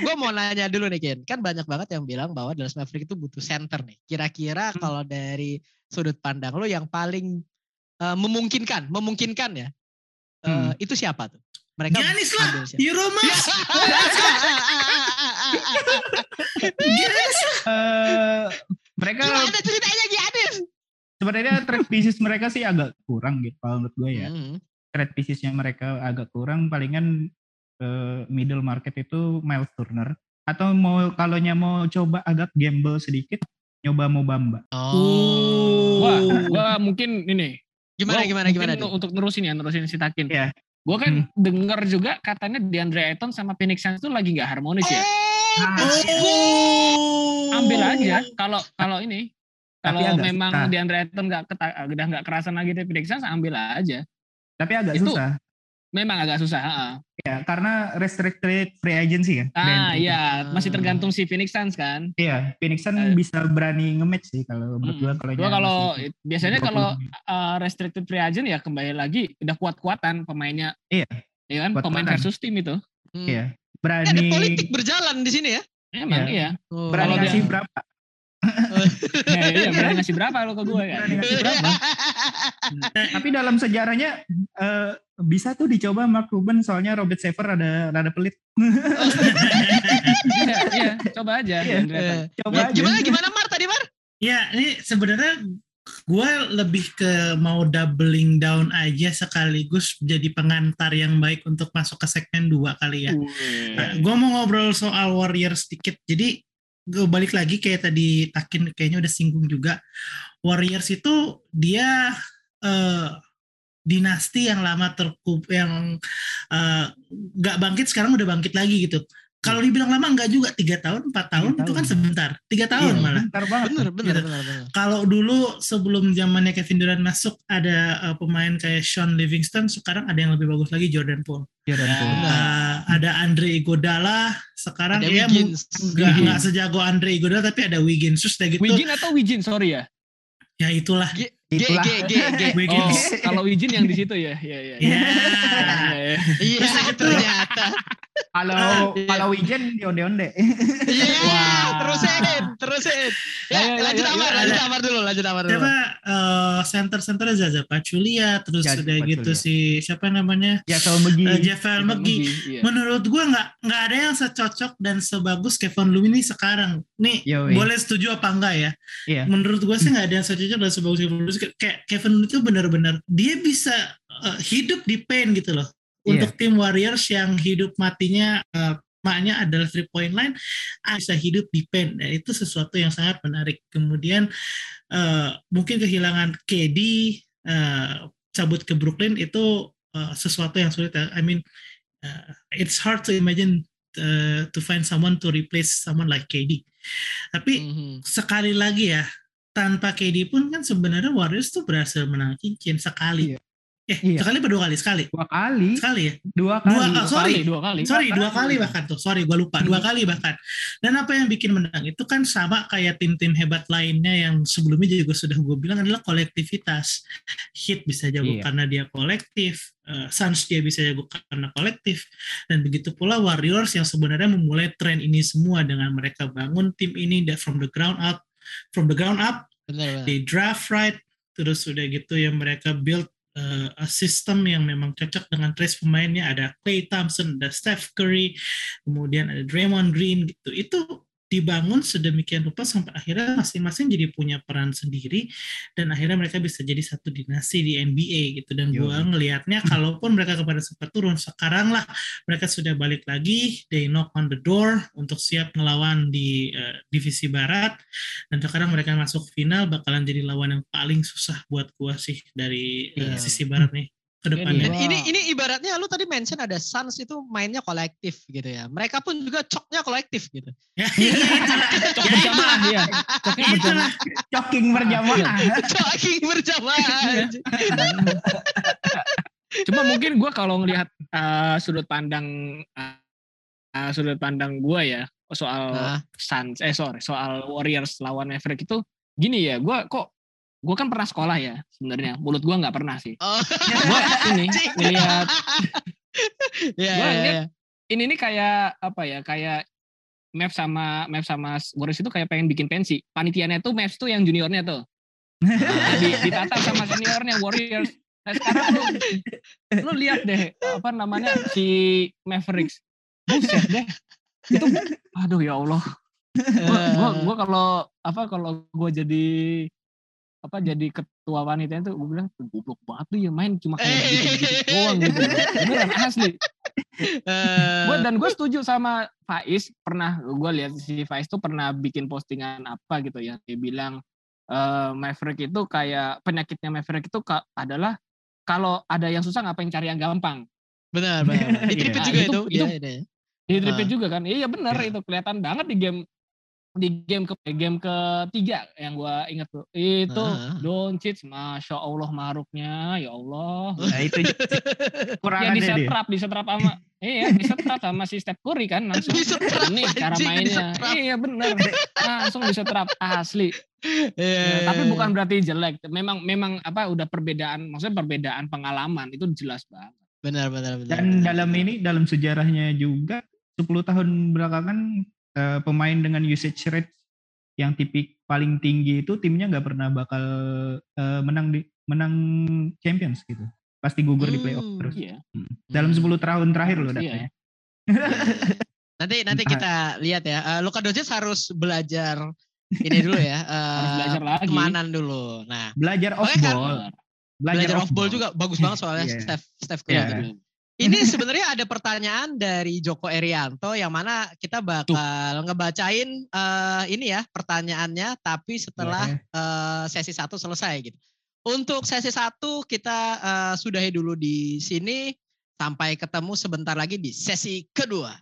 gue mau nanya dulu nih Ken. Kan banyak banget yang bilang bahwa Dallas Mavericks itu butuh center nih. Kira-kira Hmm. kalau dari sudut pandang lo yang paling eh, memungkinkan, memungkinkan ya. eh, Hmm. Itu siapa tuh? Mereka Giannis lah. ambil siapa? Euromas. Giannis. Eh, mereka Gimana ceritanya Giannis? sebenarnya trade pieces mereka sih agak kurang gitu kalau menurut gue ya. Hmm. trade piecesnya mereka agak kurang palingan eh, middle market itu Miles Turner atau mau kalau mau coba agak gamble sedikit nyoba mau Bamba Oh. Wah, gua mungkin ini. Gimana gua gimana gimana? nih? Untuk nerusin ya, nerusin si Takin. Iya. Gua kan denger juga katanya DeAndre Ayton sama Phoenix Suns tuh lagi nggak harmonis ya. Oh. Ambil aja kalau kalau ini kalau memang susah. DeAndre Ayton nggak udah nggak kerasan lagi di Phoenix Suns ambil aja. tapi agak Itu- susah Memang agak susah. ha-ha. ya karena restricted free agency kan Ah Dan- iya, masih tergantung si Phoenix Suns kan. iya Phoenix Sun Eh. bisa berani nge-match sih kalau menurut gua Mm. kalau Gua kalau biasanya 20 kalau uh, restricted free agent ya kembali lagi udah kuat-kuatan pemainnya. Iya. Iya kan pemain Kuat-kuatan. versus tim itu. Hmm. iya Eh, berani ada politik berjalan di sini ya. Emang Iya. iya. Oh. berani ngasih berapa Ya, iya berani ngasih berapa lo ke gue ya? berani ngasih berapa tapi dalam sejarahnya eh, bisa tuh dicoba Mark Cuban soalnya Robert Saver ada rada pelit Iya, iya, coba aja. Iya. Ayton. Eh, coba ya, aja gimana gimana Mar tadi Mar? Ya, ini sebenarnya gue lebih ke mau doubling down aja sekaligus jadi pengantar yang baik untuk masuk ke segmen 2 kali ya. Nah, gue mau ngobrol soal Warriors sedikit. Jadi balik lagi kayak tadi Takin kayaknya udah singgung juga. Warriors itu dia eh, dinasti yang lama terkup yang eh, nggak bangkit sekarang udah bangkit lagi gitu. Kalau dibilang lama nggak juga tiga tahun, empat tahun, Tiga itu kan tahun. sebentar. Tiga tahun Iya, malah. bentar banget Bener bener Gitu. bener bener. Kalau dulu sebelum zamannya Kevin Durant masuk ada uh, pemain kayak Sean Livingston, sekarang ada yang lebih bagus lagi Jordan Poole. Jordan Ya. Poole. Uh, ada Andre Iguodala, sekarang Ada ya Wiggins. nggak Wiggins. nggak sejago Andre Iguodala tapi ada Wiggins terus gitu Wijin atau Wijin sorry ya. ya itulah. G Itulah. G G G. Oh, Wiggins. kalau Wijin yang di situ ya, ya, ya. Ya. Ya, ya. Iya ternyata. Kalau Iya. kalau Wijen di onde-onde. Iya, Wah. terusin, terusin. Ya, Ya, ya, lanjut ya, Amar, ya, lanjut ya. Amar dulu, lanjut Amar dulu. Siapa uh, center-centernya Zaza Pachulia, terus Zaza udah gitu si siapa namanya Ya kalau Megi. uh, Javel McGee. Iya. Menurut gua nggak nggak ada yang secocok dan sebagus Kevin Looney sekarang. Nih Yoi. boleh setuju apa enggak ya? Iya. Menurut gua sih nggak ada yang secocok dan sebagus Kevin Looney. Kayak Kevin Looney itu benar-benar dia bisa uh, hidup di paint gitu loh. Iya. Untuk tim Warriors yang hidup matinya uh, maknya adalah three point line bisa hidup di paint dan itu sesuatu yang sangat menarik. Kemudian uh, mungkin kehilangan KD uh, cabut ke Brooklyn itu uh, sesuatu yang sulit. I mean uh, it's hard to imagine uh, to find someone to replace someone like KD. Tapi Mhm. sekali lagi ya, tanpa KD pun kan sebenarnya Warriors tuh berhasil menang cincin sekali. Iya. Eh, Iya. sekali dua kali? Sekali. Dua kali, Sekali ya? dua Dua, kali. ah, sorry. dua kali. Sorry, Dua dua kali. kali bahkan tuh. Sorry, gue lupa. Dua kali bahkan. Dan apa yang bikin menang itu kan sama kayak tim-tim hebat lainnya yang sebelumnya juga sudah gue bilang adalah kolektivitas. Hit bisa jago Iya. karena dia kolektif. eh, Suns dia bisa jago karena kolektif. Dan begitu pula Warriors yang sebenarnya memulai tren ini semua dengan mereka bangun tim ini from the ground up. From the ground up, Benar, benar. they draft right. Terus udah gitu ya mereka build uh, a system yang memang cocok dengan trace pemainnya ada Klay Thompson, ada Steph Curry, kemudian ada Draymond Green gitu. Itu dibangun sedemikian rupa sampai akhirnya masing-masing jadi punya peran sendiri dan akhirnya mereka bisa jadi satu dinasti di NBA gitu dan Yo. gua ngelihatnya kalaupun mereka kepada sempat turun sekarang lah mereka sudah balik lagi they knock on the door untuk siap ngelawan di uh, divisi barat dan sekarang mereka masuk final bakalan jadi lawan yang paling susah buat gua sih dari uh, Iya. sisi barat nih ke Dan ini ini ibaratnya lu tadi mention ada Suns itu mainnya kolektif gitu ya. Mereka pun juga coknya kolektif gitu. Ya, Cok berjamaah ya. Coknya berjamaah. Choking berjamaah. Berjamaah. Cuma mungkin gue kalau ngelihat uh, sudut pandang uh, uh, sudut pandang gue ya soal Nah, Suns eh sorry soal Warriors lawan Maverick itu gini ya gue kok gue kan pernah sekolah ya sebenarnya. Mulut gue nggak pernah sih. Oh. gue ini Anjing. ngelihat Iya, Gua iya, lihat iya. ini nih kayak apa ya kayak Mav sama Mav sama Warriors itu kayak pengen bikin pensi. Panitianya tuh Mavs tuh yang juniornya tuh. Nah, di, ditata sama seniornya Warriors. Nah sekarang lu lu lihat deh apa namanya si Mavericks. Buset deh. Itu aduh ya Allah. Gua gua, gua kalau apa kalau gua jadi apa jadi ketua wanita itu gue bilang goblok banget tuh ya main cuma kayak Eh. gitu doang gitu beneran asli Eh, gue dan gue setuju sama Faiz pernah gue lihat si Faiz tuh pernah bikin postingan apa gitu ya dia bilang eh, Maverick itu kayak penyakitnya Maverick itu ka- adalah kalau ada yang susah ngapain cari yang gampang benar, benar. Ditripit Iya. juga Itu- itu. itu- Iya, iya. di repeat Ah. juga kan iya benar itu kelihatan banget di game di game ke game ketiga yang gue inget tuh itu Ah. Doncic masya Allah maruknya ya Allah Nah, itu kurang ya ada dia. disetrap disetrap sama iya disetrap sama si Steph Curry kan langsung ini cara mainnya iya bener langsung disetrap asli Iya, Ya, tapi iya, bukan iya. berarti jelek memang memang apa udah perbedaan maksudnya perbedaan pengalaman itu jelas banget benar, benar, benar. Dan benar. dalam ini dalam sejarahnya juga 10 tahun belakangan eh, pemain dengan usage rate yang tipik paling tinggi itu timnya nggak pernah bakal eh, menang di menang Champions gitu. Pasti gugur di playoff Hmm, terus. iya Dalam Hmm. 10 tahun terakhir loh Iya. datanya. Nanti nanti Entah. kita lihat ya. Eh, Luka Doncic harus belajar ini dulu ya. harus eh, belajar lagi Kemanan dulu. Nah, Belajar off kan? ball. belajar off ball juga bagus banget soalnya Iya. Steph Steph Curry. Iya. Ini sebenarnya ada pertanyaan dari Joko Erianto yang mana kita bakal ngebacain eh, ini ya pertanyaannya tapi setelah Iya. eh, sesi satu selesai gitu. Untuk sesi satu kita eh, sudahi dulu di sini sampai ketemu sebentar lagi di sesi kedua.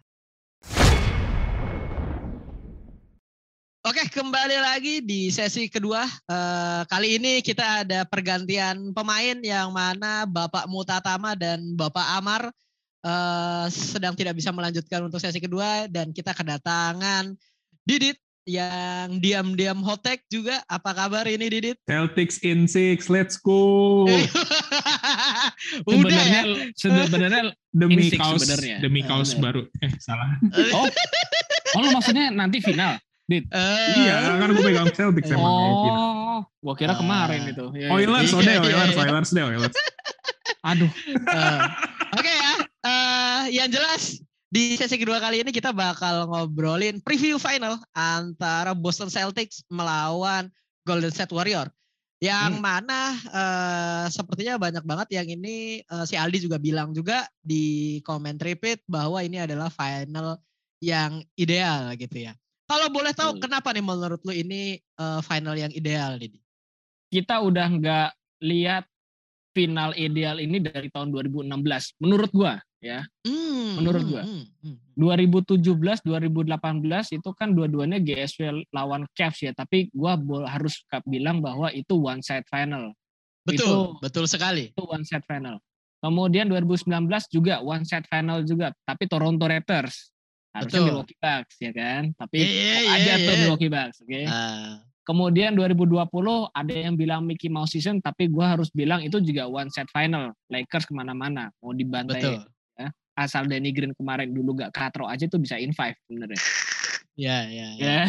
Oke, kembali lagi di sesi kedua. Eh, kali ini kita ada pergantian pemain yang mana Bapak Mutatama dan Bapak Amar eh, sedang tidak bisa melanjutkan untuk sesi kedua dan kita kedatangan Didit yang diam-diam hotek juga. Apa kabar ini Didit? Celtics in six, let's go. Udah ya. sebenarnya sebenarnya Demi kaos, sebenarnya. demi kaos bener. baru. Eh salah. oh oh lu maksudnya nanti final Eh, iya, kan gue pegang Celtics emang. gitu. oh gua kira Ah. kemarin itu Ya, ya. Oilers, Iya, deh, Oilers, iya. Oilers deh, Oilers. aduh Eh, Oke ya, eh, yang jelas di sesi kedua kali ini kita bakal ngobrolin preview final antara Boston Celtics melawan Golden State Warrior. Yang Hmm. mana eh, sepertinya banyak banget yang ini eh, si Aldi juga bilang juga di komen repeat bahwa ini adalah final yang ideal gitu ya. Kalau boleh tahu Betul. kenapa nih menurut lu ini eh, final yang ideal Didi? kita udah nggak lihat final ideal ini dari tahun 2016 menurut gua Hmm, Menurut hmm, gua. hmm, hmm. 2017 2018 itu kan dua-duanya GSW lawan Cavs ya, tapi gua harus bilang bahwa itu one side final. Betul, Itu- betul sekali. Itu one side final. Kemudian 2019 juga one side final juga, tapi Toronto Raptors. Harusnya Betul. Milwaukee Bucks ya kan, tapi Iya, kok iya, aja tuh iya. Milwaukee Bucks, oke. Ah, Kemudian 2020 ada yang bilang Mickey Mouse season, tapi gua harus bilang itu juga one set final. Lakers ke mana-mana, mau dibantai betul. asal Danny Green kemarin dulu gak katro aja tuh bisa in five sebenarnya. Ya, ya, ya. Ya.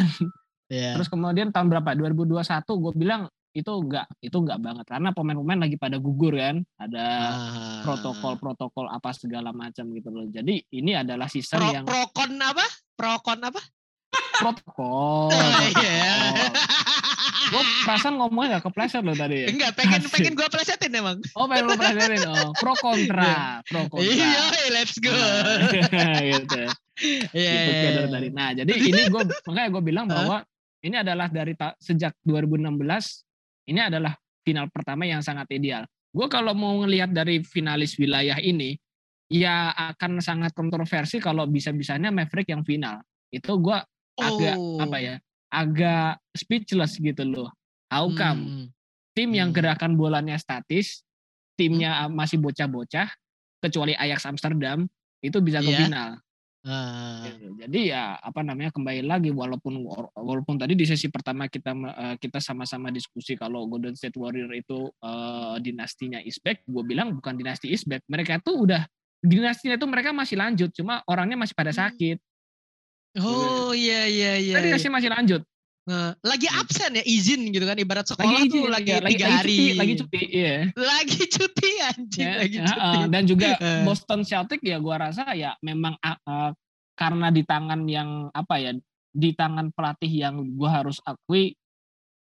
ya. Terus kemudian tahun berapa? 2021 gue bilang itu enggak itu enggak banget karena pemain-pemain lagi pada gugur kan, ada Ah. protokol-protokol apa segala macam gitu loh. Jadi ini adalah season pro, yang prokon apa? Prokon apa? protokol. Iya. Gue perasaan ngomongnya gak kepleset loh tadi ya. Enggak, pengen Asik. pengen gua plesetin emang. Oh pengen lo pelajarin. Oh, pro kontra, pro kontra. Iya, let's go. Nah, gitu. Iya. Gitu dari tadi. Nah, jadi ini gue makanya gue bilang bahwa ini adalah dari ta- sejak 2016 ini adalah final pertama yang sangat ideal. Gue kalau mau ngelihat dari finalis wilayah ini ya akan sangat kontroversi kalau bisa-bisanya Maverick yang final. Itu gue agak Oh. apa ya? Agak speechless gitu loh. How come? Hmm. tim yang Hmm. gerakan bolanya statis, timnya masih bocah-bocah, kecuali Ajax Amsterdam itu bisa ke Iya. final. Gitu. Jadi ya apa namanya kembali lagi walaupun walaupun tadi di sesi pertama kita eh, kita sama-sama diskusi kalau Golden State Warrior itu eh, dinastinya is back, gue bilang bukan dinasti is back. Mereka tuh udah dinastinya itu mereka masih lanjut, cuma orangnya masih pada Hmm. sakit. Oh iya iya iya. Tapi iya. dinasti masih lanjut. Lagi absen ya izin gitu kan ibarat sekolah Lagi tuh izin, lagi ya, tiga lagi hari. cuti, lagi cuti, iya. Lagi cuti anjing, Ya, lagi ya, cuti. uh, dan juga Eh. Boston Celtic ya gua rasa ya memang uh, uh, karena di tangan yang apa ya di tangan pelatih yang gua harus akui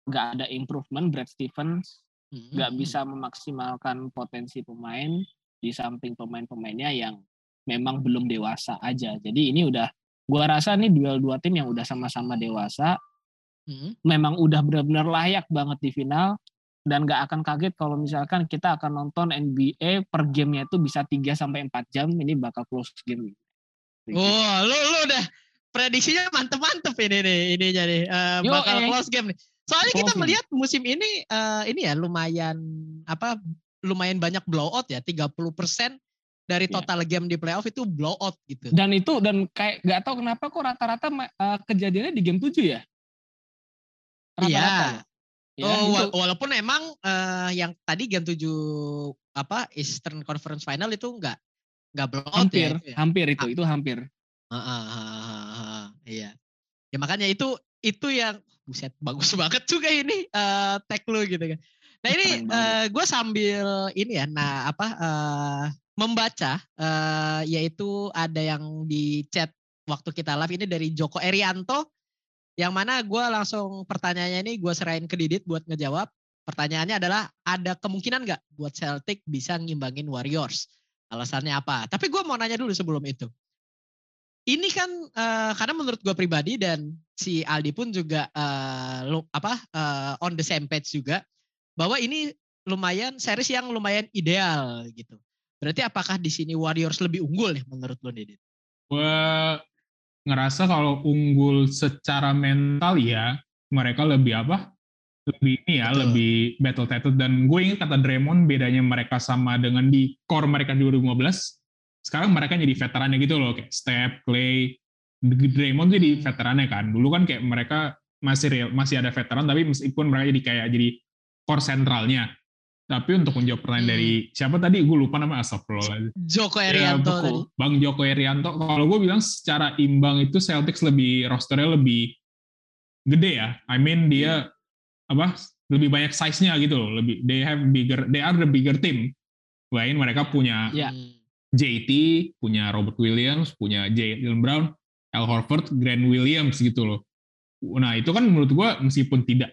nggak ada improvement Brad Stevens Hmm, nggak hmm, bisa memaksimalkan potensi pemain di samping pemain-pemainnya yang memang belum dewasa aja jadi ini udah gua rasa nih duel dua tim yang udah sama-sama dewasa hmm. memang udah benar-benar layak banget di final dan gak akan kaget kalau misalkan kita akan nonton NBA per gamenya itu bisa 3 sampai 4 jam ini bakal close game. Oh, lu lu udah prediksinya mantep-mantep ini nih, ini jadi eh, Yo, bakal eh. close game nih. Soalnya kita Close game. melihat musim ini eh, ini ya lumayan apa lumayan banyak blowout ya, 30% dari Iya. total game di playoff itu blowout gitu. Dan itu dan kayak gak tahu kenapa kok rata-rata eh, kejadiannya di game 7 ya. Rata-rata. Iya. Ya, oh, itu. wa- walaupun emang eh, yang tadi game 7 apa Eastern Conference Final itu enggak enggak blowout hampir, ya. itu ya. hampir itu, itu hampir. Ah, ah, ah, ah, ah, iya. Ya makanya itu itu yang buset bagus banget juga ini eh tag lu gitu kan. Nah ini Keren banget. gue sambil ini ya, nah apa eh membaca eh yaitu ada yang di chat waktu kita live ini dari Joko Erianto yang mana gue langsung pertanyaannya ini gue serahin ke Didit buat ngejawab. Pertanyaannya adalah ada kemungkinan nggak buat Celtic bisa ngimbangin Warriors? Alasannya apa? Tapi gue mau nanya dulu sebelum itu ini kan eh, karena menurut gue pribadi dan si Aldi pun juga eh, lu- apa eh, on the same page juga bahwa ini lumayan series yang lumayan ideal gitu. Berarti apakah di sini Warriors lebih unggul nih menurut lo Didit? gue ngerasa kalau unggul secara mental ya mereka lebih apa? Lebih ini ya Betul. lebih battle tested dan gue ingat kata Draymond bedanya mereka sama dengan di core mereka di 2015 sekarang mereka jadi veterannya gitu loh kayak Steph, Clay, Draymond jadi veterannya kan. Dulu kan kayak mereka masih real, masih ada veteran tapi meskipun mereka jadi kayak jadi core sentralnya tapi untuk menjawab pertanyaan Hmm. dari siapa tadi gue lupa nama Astagfirullah Joko Ya, Erianto tadi. Bang Joko Erianto, kalau gue bilang secara imbang itu Celtics lebih rosternya lebih gede ya. I mean dia apa lebih banyak size-nya gitu loh. Lebih they have bigger, they are the bigger team. Lain mereka punya Ya. Hmm. JT, punya Robert Williams, punya Jalen Brown, Al Horford, Grant Williams gitu loh. Nah itu kan menurut gue meskipun tidak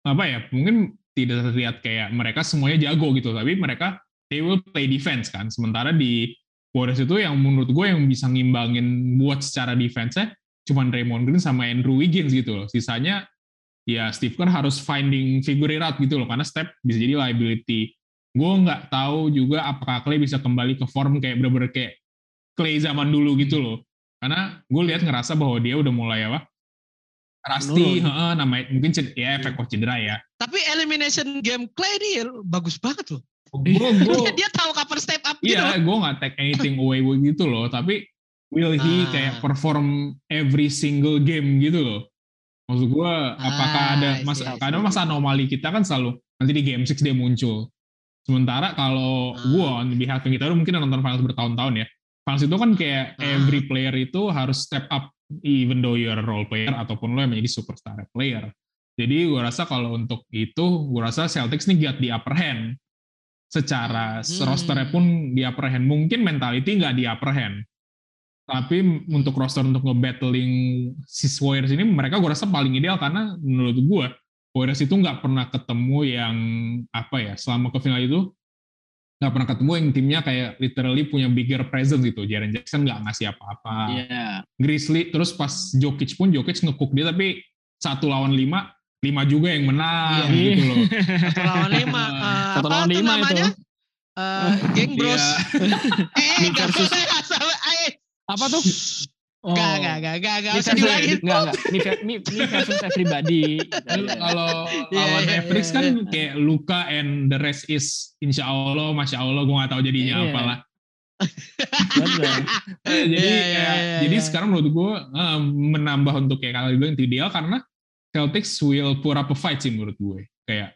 apa ya mungkin tidak terlihat kayak mereka semuanya jago gitu, tapi mereka they will play defense kan. Sementara di Warriors itu yang menurut gue yang bisa ngimbangin buat secara defense-nya cuman Raymond Green sama Andrew Wiggins gitu loh. Sisanya ya Steve Kerr harus finding figure out gitu loh karena Steph bisa jadi liability. Gue nggak tahu juga apakah Clay bisa kembali ke form kayak bener-bener kayak Clay zaman dulu gitu loh. Karena gue lihat ngerasa bahwa dia udah mulai apa? Rusty, Menurun. heeh, namanya mungkin ced- ya efek kok cedera ya. Tapi elimination game Clay ini bagus banget loh. Gue gue dia, dia tahu kapan step up gitu. Iya, gue nggak take anything away gitu loh. Tapi will he Ah. kayak perform every single game gitu loh? Maksud gue, apakah Ah, ada I see, mas? Karena masa anomali kita kan selalu nanti di game 6 dia muncul. Sementara kalau Ah. gue on behalf kita mungkin nonton finals bertahun-tahun ya. Finals itu kan kayak Ah. every player itu harus step up even though you're a role player ataupun lo yang menjadi superstar player. Jadi gue rasa kalau untuk itu, gue rasa Celtics nih got di upper hand. Secara Hmm. rosternya pun di upper hand. Mungkin mentality nggak di upper hand. Tapi untuk roster untuk nge-battling si Warriors ini, mereka gue rasa paling ideal karena menurut gue, Warriors itu nggak pernah ketemu yang apa ya, selama ke final itu nggak pernah ketemu yang timnya kayak literally punya bigger presence gitu. Jaren Jackson nggak ngasih apa-apa. Iya. Grizzly terus pas Jokic pun Jokic ngecook dia tapi satu lawan lima lima juga yang menang Iya. gitu loh Satu lawan lima. eh, Satu apa lawan lima itu. namanya? Eh, geng bros. Iya. eh, versus-. Eh, Apa tuh? Oh. gak, gak, gak, gak, gak Ini usah diulangin. Enggak, enggak. Ini, ini, ini versus everybody. Kalau Iya, lawan iya, Mavericks iya, kan kayak Luka and the rest is insya Allah masya Allah gue gak tahu jadinya Iya. apalah. Eh, jadi iya, kayak- iya, jadi sekarang menurut gue eh, menambah untuk kayak kalau bilang itu ideal karena Celtics will put up a fight sih menurut gue kayak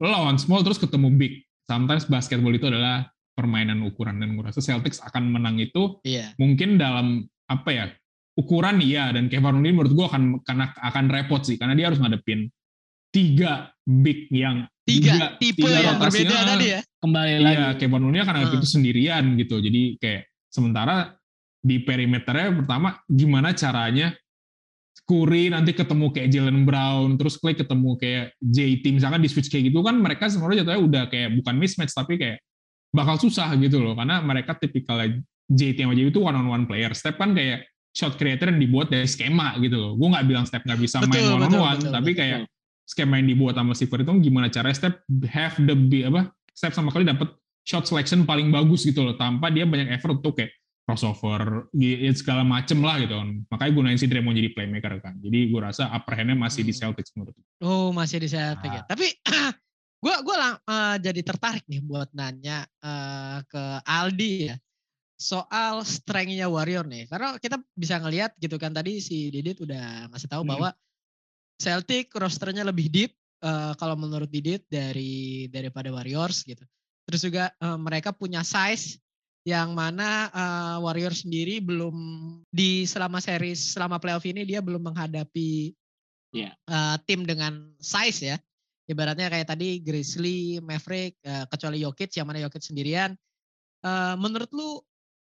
lo lawan small terus ketemu big sometimes basketball itu adalah permainan ukuran dan gue rasa Celtics akan menang itu Iya. mungkin dalam apa ya ukuran iya dan Kevin Looney menurut gue akan karena akan repot sih karena dia harus ngadepin tiga big yang Tiga tipe tiga yang berbeda ah. tadi ya. Kembali Iya, lagi. Kevin Looney akan ngadepin Hmm. itu sendirian gitu. Jadi kayak sementara di perimeternya pertama gimana caranya Curry nanti ketemu kayak Jalen Brown, terus Clay ketemu kayak JT misalkan di switch kayak gitu kan mereka sebenarnya jatuhnya udah kayak bukan mismatch tapi kayak bakal susah gitu loh karena mereka tipikal JT sama JT itu one on one player. Step kan kayak shot creator yang dibuat dari skema gitu loh. Gue nggak bilang Step nggak bisa main Betul, one on one, betul, tapi betul. kayak skema yang dibuat sama Steve itu gimana cara Step have the apa Step sama kali dapat shot selection paling bagus gitu loh tanpa dia banyak effort untuk kayak crossover gi- segala macem lah gitu kan. Makanya gunain si Draymond jadi playmaker kan. Jadi gue rasa upper hand-nya masih di Hmm. Celtics menurut gue. Oh masih di Celtic ya. Ah. Tapi gue gua lang- eh, jadi tertarik nih buat nanya eh, ke Aldi ya soal strength-nya Warrior nih. Karena kita bisa ngelihat gitu kan tadi si Didit udah ngasih tahu Hmm. bahwa Celtic rosternya lebih deep eh, kalau menurut Didit dari daripada Warriors gitu. Terus juga eh, mereka punya size yang mana eh, Warriors sendiri belum di selama series selama playoff ini dia belum menghadapi Iya. eh, tim dengan size ya. Ibaratnya kayak tadi Grizzly, Maverick, eh, kecuali Jokic yang mana Jokic sendirian. Eh, menurut lu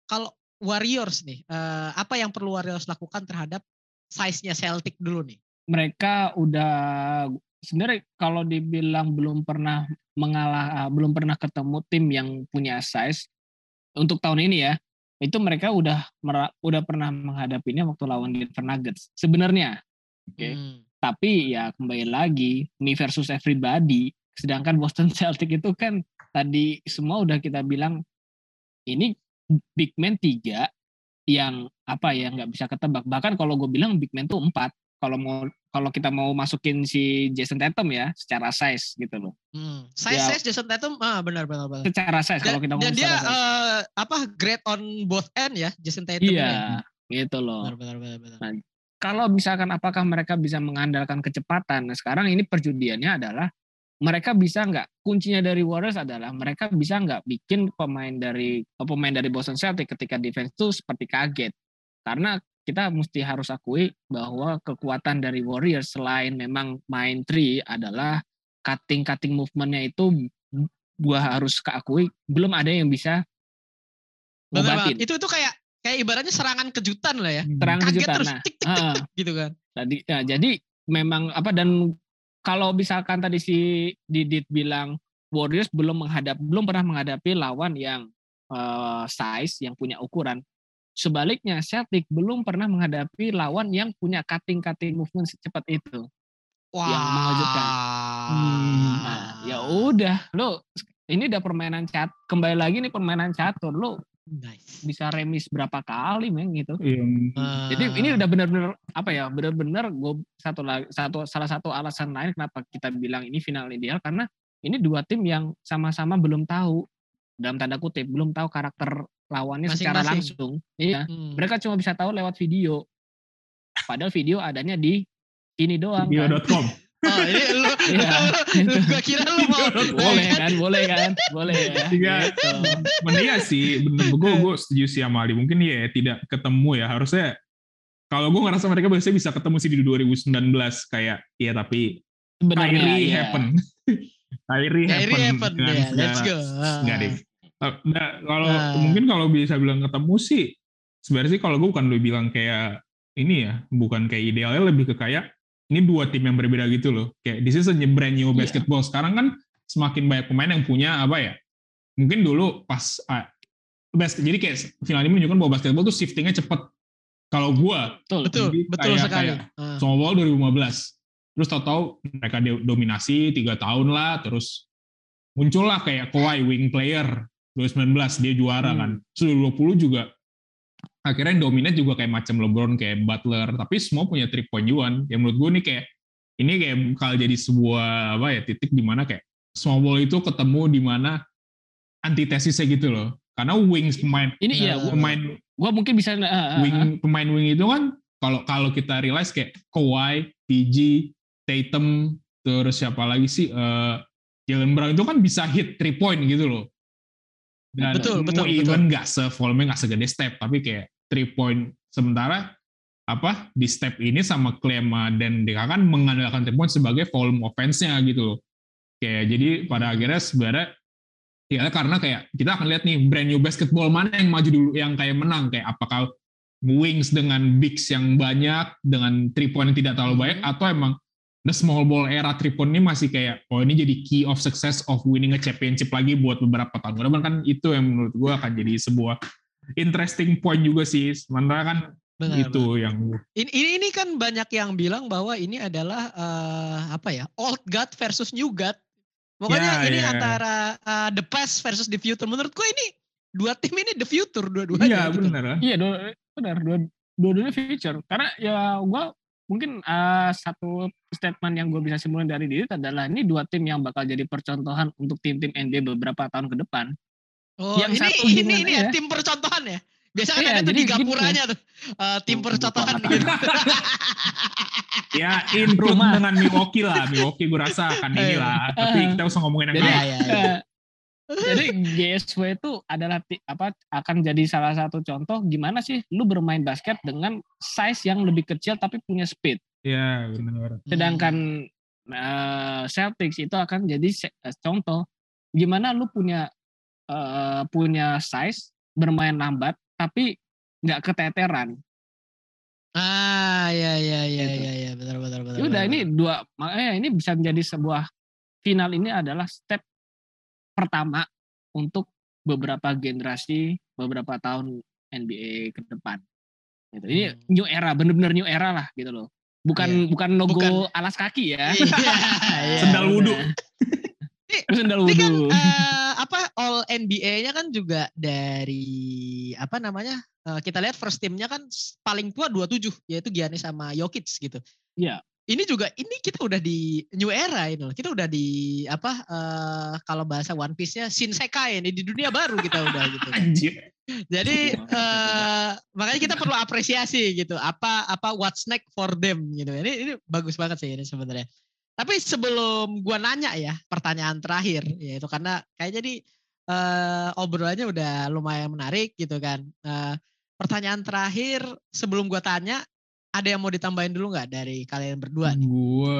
kalau Warriors nih, eh, apa yang perlu Warriors lakukan terhadap size-nya Celtic dulu nih? mereka udah sebenarnya kalau dibilang belum pernah mengalah ah, belum pernah ketemu tim yang punya size untuk tahun ini ya itu mereka udah udah pernah menghadapinya waktu lawan Denver Nuggets sebenarnya Oke. Hmm. tapi ya kembali lagi me versus everybody sedangkan Boston Celtic itu kan tadi semua udah kita bilang ini big man tiga yang apa ya nggak bisa ketebak bahkan kalau gue bilang big man tuh empat kalau mau kalau kita mau masukin si Jason Tatum ya secara size gitu loh Hmm. Size, Ya. size Jason Tatum, ah benar benar benar. secara size Dan, kalau kita dan ngomong dia size eh, apa great on both end ya Jason Tatum. ini ya. iya gitu loh Benar benar benar. benar. kalau misalkan apakah mereka bisa mengandalkan kecepatan nah sekarang ini perjudiannya adalah mereka bisa nggak kuncinya dari Warriors adalah mereka bisa nggak bikin pemain dari pemain dari Boston Celtics ketika defense itu seperti kaget karena kita mesti harus akui bahwa kekuatan dari Warriors selain memang main three adalah cutting cutting movementnya itu gua harus keakui belum ada yang bisa ngobatin. Itu itu kayak kayak ibaratnya serangan kejutan lah ya. terang Kaget kejutan terus nah tik tik tik, tik, gitu kan. tadi ya, jadi memang apa dan kalau misalkan tadi si Didit bilang Warriors belum menghadap belum pernah menghadapi lawan yang eh, size yang punya ukuran sebaliknya Celtic belum pernah menghadapi lawan yang punya cutting cutting movement secepat itu Wah. Yang mengejutkan. nah ya udah lo ini udah permainan cat kembali lagi nih permainan catur lo Nice. bisa remis berapa kali meng gitu. Yang Ah. Jadi ini udah benar-benar apa ya? Benar-benar gue satu lagi satu salah satu alasan lain kenapa kita bilang ini final ideal karena ini dua tim yang sama-sama belum tahu dalam tanda kutip belum tahu karakter lawannya secara Masing-masing. langsung. Iya. Hmm. Mereka cuma bisa tahu lewat video. Padahal video adanya di ini doang. kan. Oh, ini lu, Iya. lu, gua kira lu mau boleh kan, boleh kan, boleh ya. Tiga. Gitu. Mana ya sih, bener gue gue setuju sih sama Ali. Mungkin ya tidak ketemu ya. Harusnya kalau gue ngerasa mereka biasanya bisa ketemu sih di 2019 kayak ya tapi Sebenarnya Kyrie iya. happen. Kyrie happen. Kyrie Evan dengan ya, let's segala- go. Enggak deh. Eh, Nah, kalau Ah. mungkin kalau bisa bilang ketemu sih sebenarnya sih kalau gue bukan lu bilang kayak ini ya, bukan kayak idealnya lebih ke kayak ini dua tim yang berbeda gitu loh. Kayak this is a brand new Iya. basketball. Sekarang kan semakin banyak pemain yang punya apa ya? Mungkin dulu pas ah, basket jadi kayak final ini menunjukkan bahwa basketball tuh shiftingnya cepet. Kalau gua Betul. Betul, Jadi betul kayak- sekali. kayak Ah. Small Ball 2015. Terus tahu-tahu mereka do- dominasi tiga tahun lah, terus muncullah kayak Kawhi wing player 2019 dia juara Hmm. kan. Terus 2020 juga akhirnya yang dominate juga kayak macam LeBron kayak Butler, tapi semua punya three point juga. Yang menurut gue nih kayak ini kayak bakal jadi sebuah apa ya titik di mana kayak small ball itu ketemu di mana antitesisnya gitu loh. Karena wings pemain Ini iya, Nah, gua, pemain gua mungkin bisa ah, ah. wing pemain wing itu kan kalau kalau kita realize kayak Kawhi, PG, Tatum, terus siapa lagi sih eh Jalen Brown itu kan bisa hit three point gitu loh. Dan Betul, betul, mau even nggak se volume nggak segede step tapi kayak three point sementara apa di step ini sama sama dan Deka kan mengandalkan three point sebagai volume offense-nya gitu loh. Kayak jadi pada akhirnya sebenarnya ya karena kayak kita akan lihat nih brand new basketball mana yang maju dulu yang kayak menang kayak apakah wings dengan bigs yang banyak dengan three point yang tidak terlalu banyak Hmm. atau emang the small ball era three point ini masih kayak oh ini jadi key of success of winning a championship lagi buat beberapa tahun ke depan kan itu yang menurut gue akan jadi sebuah interesting point juga sih sementara kan Benar, itu yang Ini, ini ini kan banyak yang bilang bahwa ini adalah eh, apa ya old god versus new god. Pokoknya Ya, ini ya. antara eh, the past versus the future. Menurutku ini dua tim ini the future iya dua-duanya. gitu. benar Iya, dua, benar dua dua-duanya feature. Karena ya gua mungkin eh, satu statement yang gue bisa simpulin dari diri adalah ini dua tim yang bakal jadi percontohan untuk tim-tim NBA beberapa tahun ke depan. Oh, Yang ini satu ini ini ya ya? tim percontohan ya. Biasanya Iya, ada tuh di gini. gapuranya tuh eh, tim Oh, percontohan gitu. ya include Rumah. dengan Milwaukee lah Milwaukee gue rasa akan inilah tapi kita usah ngomongin yang Iya, lain iya, iya. Eh, jadi GSW itu adalah apa akan jadi salah satu contoh gimana sih lu bermain basket dengan size yang lebih kecil tapi punya speed. ya benar Sedangkan eh, Celtics itu akan jadi eh, contoh gimana lu punya eh, punya size bermain lambat tapi nggak keteteran. Ah, ya ya ya Gitu. ya ya benar benar benar. Ya udah benar, ini dua makanya ini bisa menjadi sebuah final ini adalah step pertama untuk beberapa generasi beberapa tahun NBA ke depan. Gitu. Ini Hmm. new era, bener-bener new era lah gitu loh. Bukan bukan logo Bukan. alas kaki ya. Iya, iya. Sendal wudhu. Sendal Ini kan eh, apa all NBA-nya kan juga dari apa namanya? eh, kita lihat first team-nya kan paling tua 27 yaitu Giannis sama Jokic gitu. Iya. Ini juga ini kita udah di new era ini loh. Kita udah di apa eh, kalau bahasa One Piece-nya Shinsekai ini di dunia baru kita udah gitu. anjir Jadi eh, makanya kita perlu apresiasi gitu. Apa apa what's next for them gitu. Ini ini bagus banget sih ini sebenarnya. Tapi sebelum gua nanya ya pertanyaan terakhir yaitu karena kayak jadi eh, obrolannya udah lumayan menarik gitu kan. Eh, pertanyaan terakhir sebelum gua tanya ada yang mau ditambahin dulu nggak dari kalian berdua? nih? Gua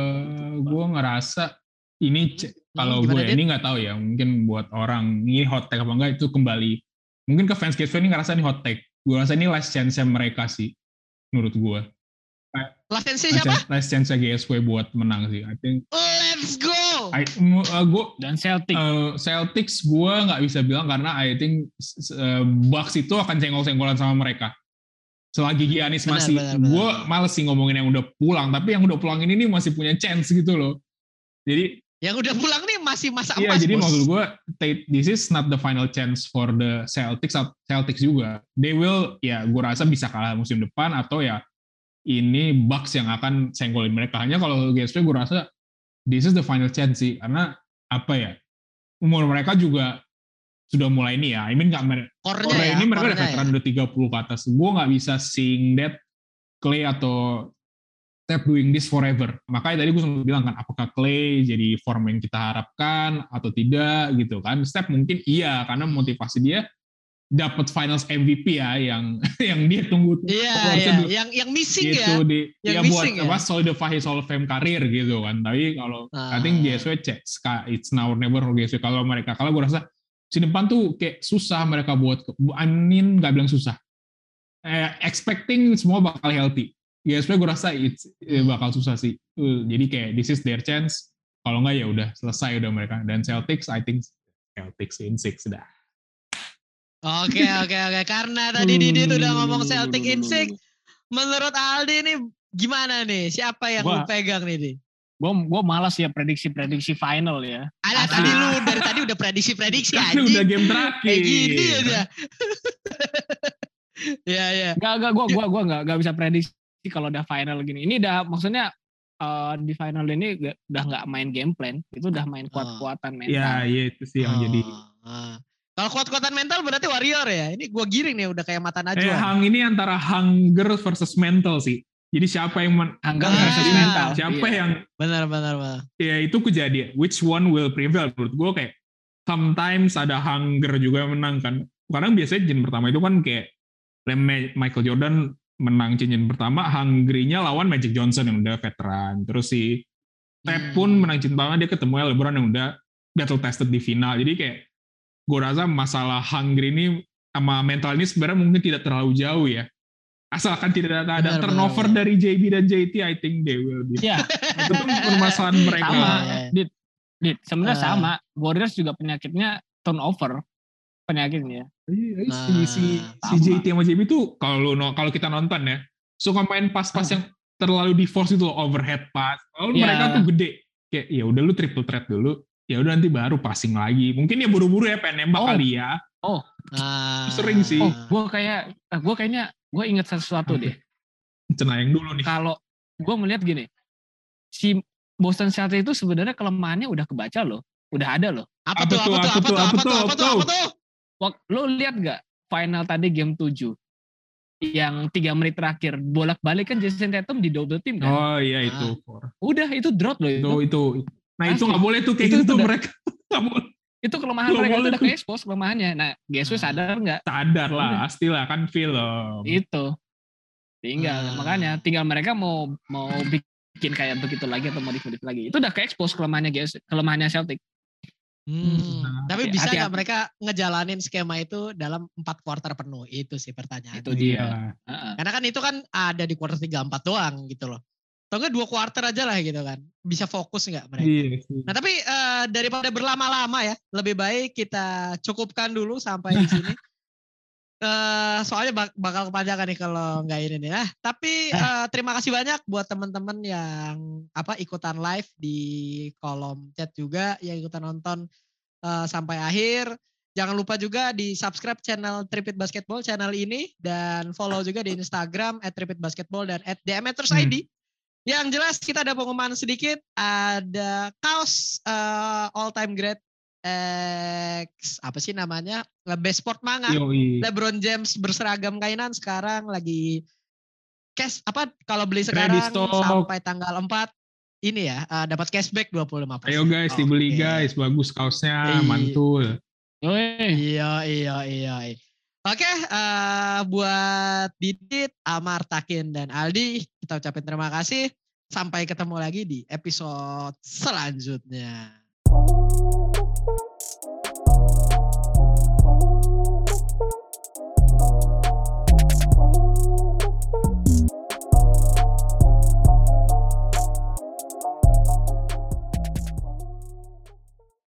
gua ngerasa ini c- Hmm, kalau gue Dit? ini nggak tahu ya mungkin buat orang ini hot take apa enggak itu kembali mungkin ke fans Gateway ini ngerasa ini hot take gue rasa ini last chance mereka sih menurut gue Last chance siapa? chance, last chance GSW buat menang sih I think Let's go. I, uh, gue Dan Celtic. Uh, Celtics gue nggak bisa bilang karena I think uh, Bucks itu akan senggol-senggolan sama mereka. Selagi Giannis Benar, masih, gue males sih ngomongin yang udah pulang, tapi yang udah pulang ini nih masih punya chance gitu loh. Jadi Yang udah pulang nih masih masa Iya, emas. jadi bos. maksud gue, this is not the final chance for the Celtics. Celtics juga, they will, ya gue rasa bisa kalah musim depan atau ya ini Bucks yang akan senggolin mereka. Hanya kalau GSP gue rasa this is the final chance sih, karena apa ya, umur mereka juga sudah mulai ini ya. I mean Korea ya, ini mereka udah veteran udah 30 ke atas. Gue nggak bisa seeing that Clay atau Steph doing this forever. Makanya tadi gue sempat bilang kan, apakah Clay jadi form yang kita harapkan atau tidak gitu kan. Steph mungkin iya, karena motivasi dia dapat finals MVP ya, yang yang dia tunggu. Iya, Harusnya iya. dulu- Yang yang missing gitu ya. di Yang ya buat missing ya. apa solidify his Hall of Fame karir gitu kan. Tapi kalau I Ah. think GSW ska- it's now or never GSW. Kalau mereka kalau gue rasa musim depan tuh kayak susah mereka buat I mean nggak bilang susah. Eh, expecting semua bakal healthy. GSW gue rasa it's eh, bakal susah sih. Uh, jadi kayak this is their chance. Kalau nggak ya udah selesai udah mereka. Dan Celtics I think Celtics in six dah. Oke, oke, oke. Karena tadi Didi tuh udah ngomong Celtic in six. Menurut Aldi ini gimana nih? Siapa yang lu Wah. pegang nih, Di? Gue gue malas ya prediksi-prediksi final ya. Ada Asli. tadi lu dari tadi udah prediksi-prediksi Kan udah game terakhir. Kayak gini aja. Iya, iya. Gak gak gue gua gua nggak nggak bisa prediksi kalau udah final gini. Ini udah maksudnya eh, di final ini gak- udah nggak main game plan, itu udah main kuat-kuatan mental. Ya, iya itu sih yang jadi. Oh, ah. Kalau kuat-kuatan mental berarti warrior ya. Ini gua giring nih udah kayak mata Eh, najwa. hang ini antara hunger versus mental sih. Jadi siapa yang men- Angga Ah, versus mental. siapa Iya. yang Benar, benar, benar. ya itu kejadian which one will prevail menurut gue kayak sometimes ada hunger juga yang menang kan kadang biasanya cincin pertama itu kan kayak lem- Michael Jordan menang cincin pertama hungry-nya lawan Magic Johnson yang udah veteran terus si Ted pun Hmm. menang cincin pertama dia ketemu LeBron yang udah battle tested di final jadi kayak gue rasa masalah hungry ini sama mental ini sebenarnya mungkin tidak terlalu jauh ya asalkan tidak ada Benar, turnover benar, dari JB dan JT I think they will be Iya, itu tuh permasalahan mereka sama. Iya, iya. Dit, dit, sebenarnya Ah. sama. Warriors juga penyakitnya turnover penyakitnya. Iya, si Nah, si si sama. JT sama JB tuh kalau kalau kita nonton ya suka main pas-pas Hmm. yang terlalu di force itu loh, overhead pass. Kalau Iya. mereka tuh gede kayak ya udah lu triple threat dulu, ya udah nanti baru passing lagi. Mungkin ya buru-buru ya pengen nembak Oh. kali ya. Ah. Sering sih. Oh, gue kayak, gue kayaknya gue inget sesuatu deh. Cenayang dulu nih. Kalau gue melihat gini, si Boston Celtics itu sebenarnya kelemahannya udah kebaca loh, udah ada loh. Apa, Apa tuh, tuh, apa tuh, apa tuh, apa tuh, apa tuh, apa tuh? Lo lihat gak final tadi game 7 yang tiga menit terakhir bolak-balik kan Jason Tatum di double team kan? Oh iya itu. Udah itu drought loh itu. Itu itu. Nah itu Asli. nggak boleh tuh kayak Itu- gitu itu mereka. Nggak boleh. Itu kelemahan Nggak mereka itu udah expose kelemahannya. Nah, GSW Ah. sadar nggak? Sadar lah, pastilah kan film. Itu. Tinggal Ah. makanya tinggal mereka mau mau bikin kayak begitu lagi atau modif-modif lagi. Itu udah ke expose kelemahannya GSW, kelemahannya Celtic. Hmm. Nah, Tapi bisa nggak mereka ngejalanin skema itu dalam empat quarter penuh? Itu sih pertanyaan. Itu dia. Iya. Heeh. Karena kan itu kan ada di quarter 3 4 doang gitu loh. Atau enggak dua quarter aja lah gitu kan. Bisa fokus nggak mereka? Iya sih. Nah tapi eh, daripada berlama-lama ya, lebih baik kita cukupkan dulu sampai di sini. Eh, soalnya bak- bakal kepanjangan nih kalau nggak ini nih. Nah, tapi eh, terima kasih banyak buat teman-teman yang apa ikutan live di kolom chat juga, yang ikutan nonton eh, sampai akhir. Jangan lupa juga di subscribe channel Tripit Basketball channel ini dan follow juga di Instagram @tripitbasketball dan @dmetersid. Yang jelas kita ada pengumuman sedikit, ada kaos eh, all time great X apa sih namanya? Best Sport Manga. Yoi. LeBron James berseragam kainan sekarang lagi cash apa kalau beli sekarang sampai tanggal 4 ini ya eh, dapat cashback 25%. Ayo guys, dibeli Oke. guys, bagus kaosnya, Iya. mantul. Yoi. Iya, iya, iya. Oke, eh, buat Didit, Amar, Takin, dan Aldi, kita ucapin terima kasih. Sampai ketemu lagi di episode selanjutnya.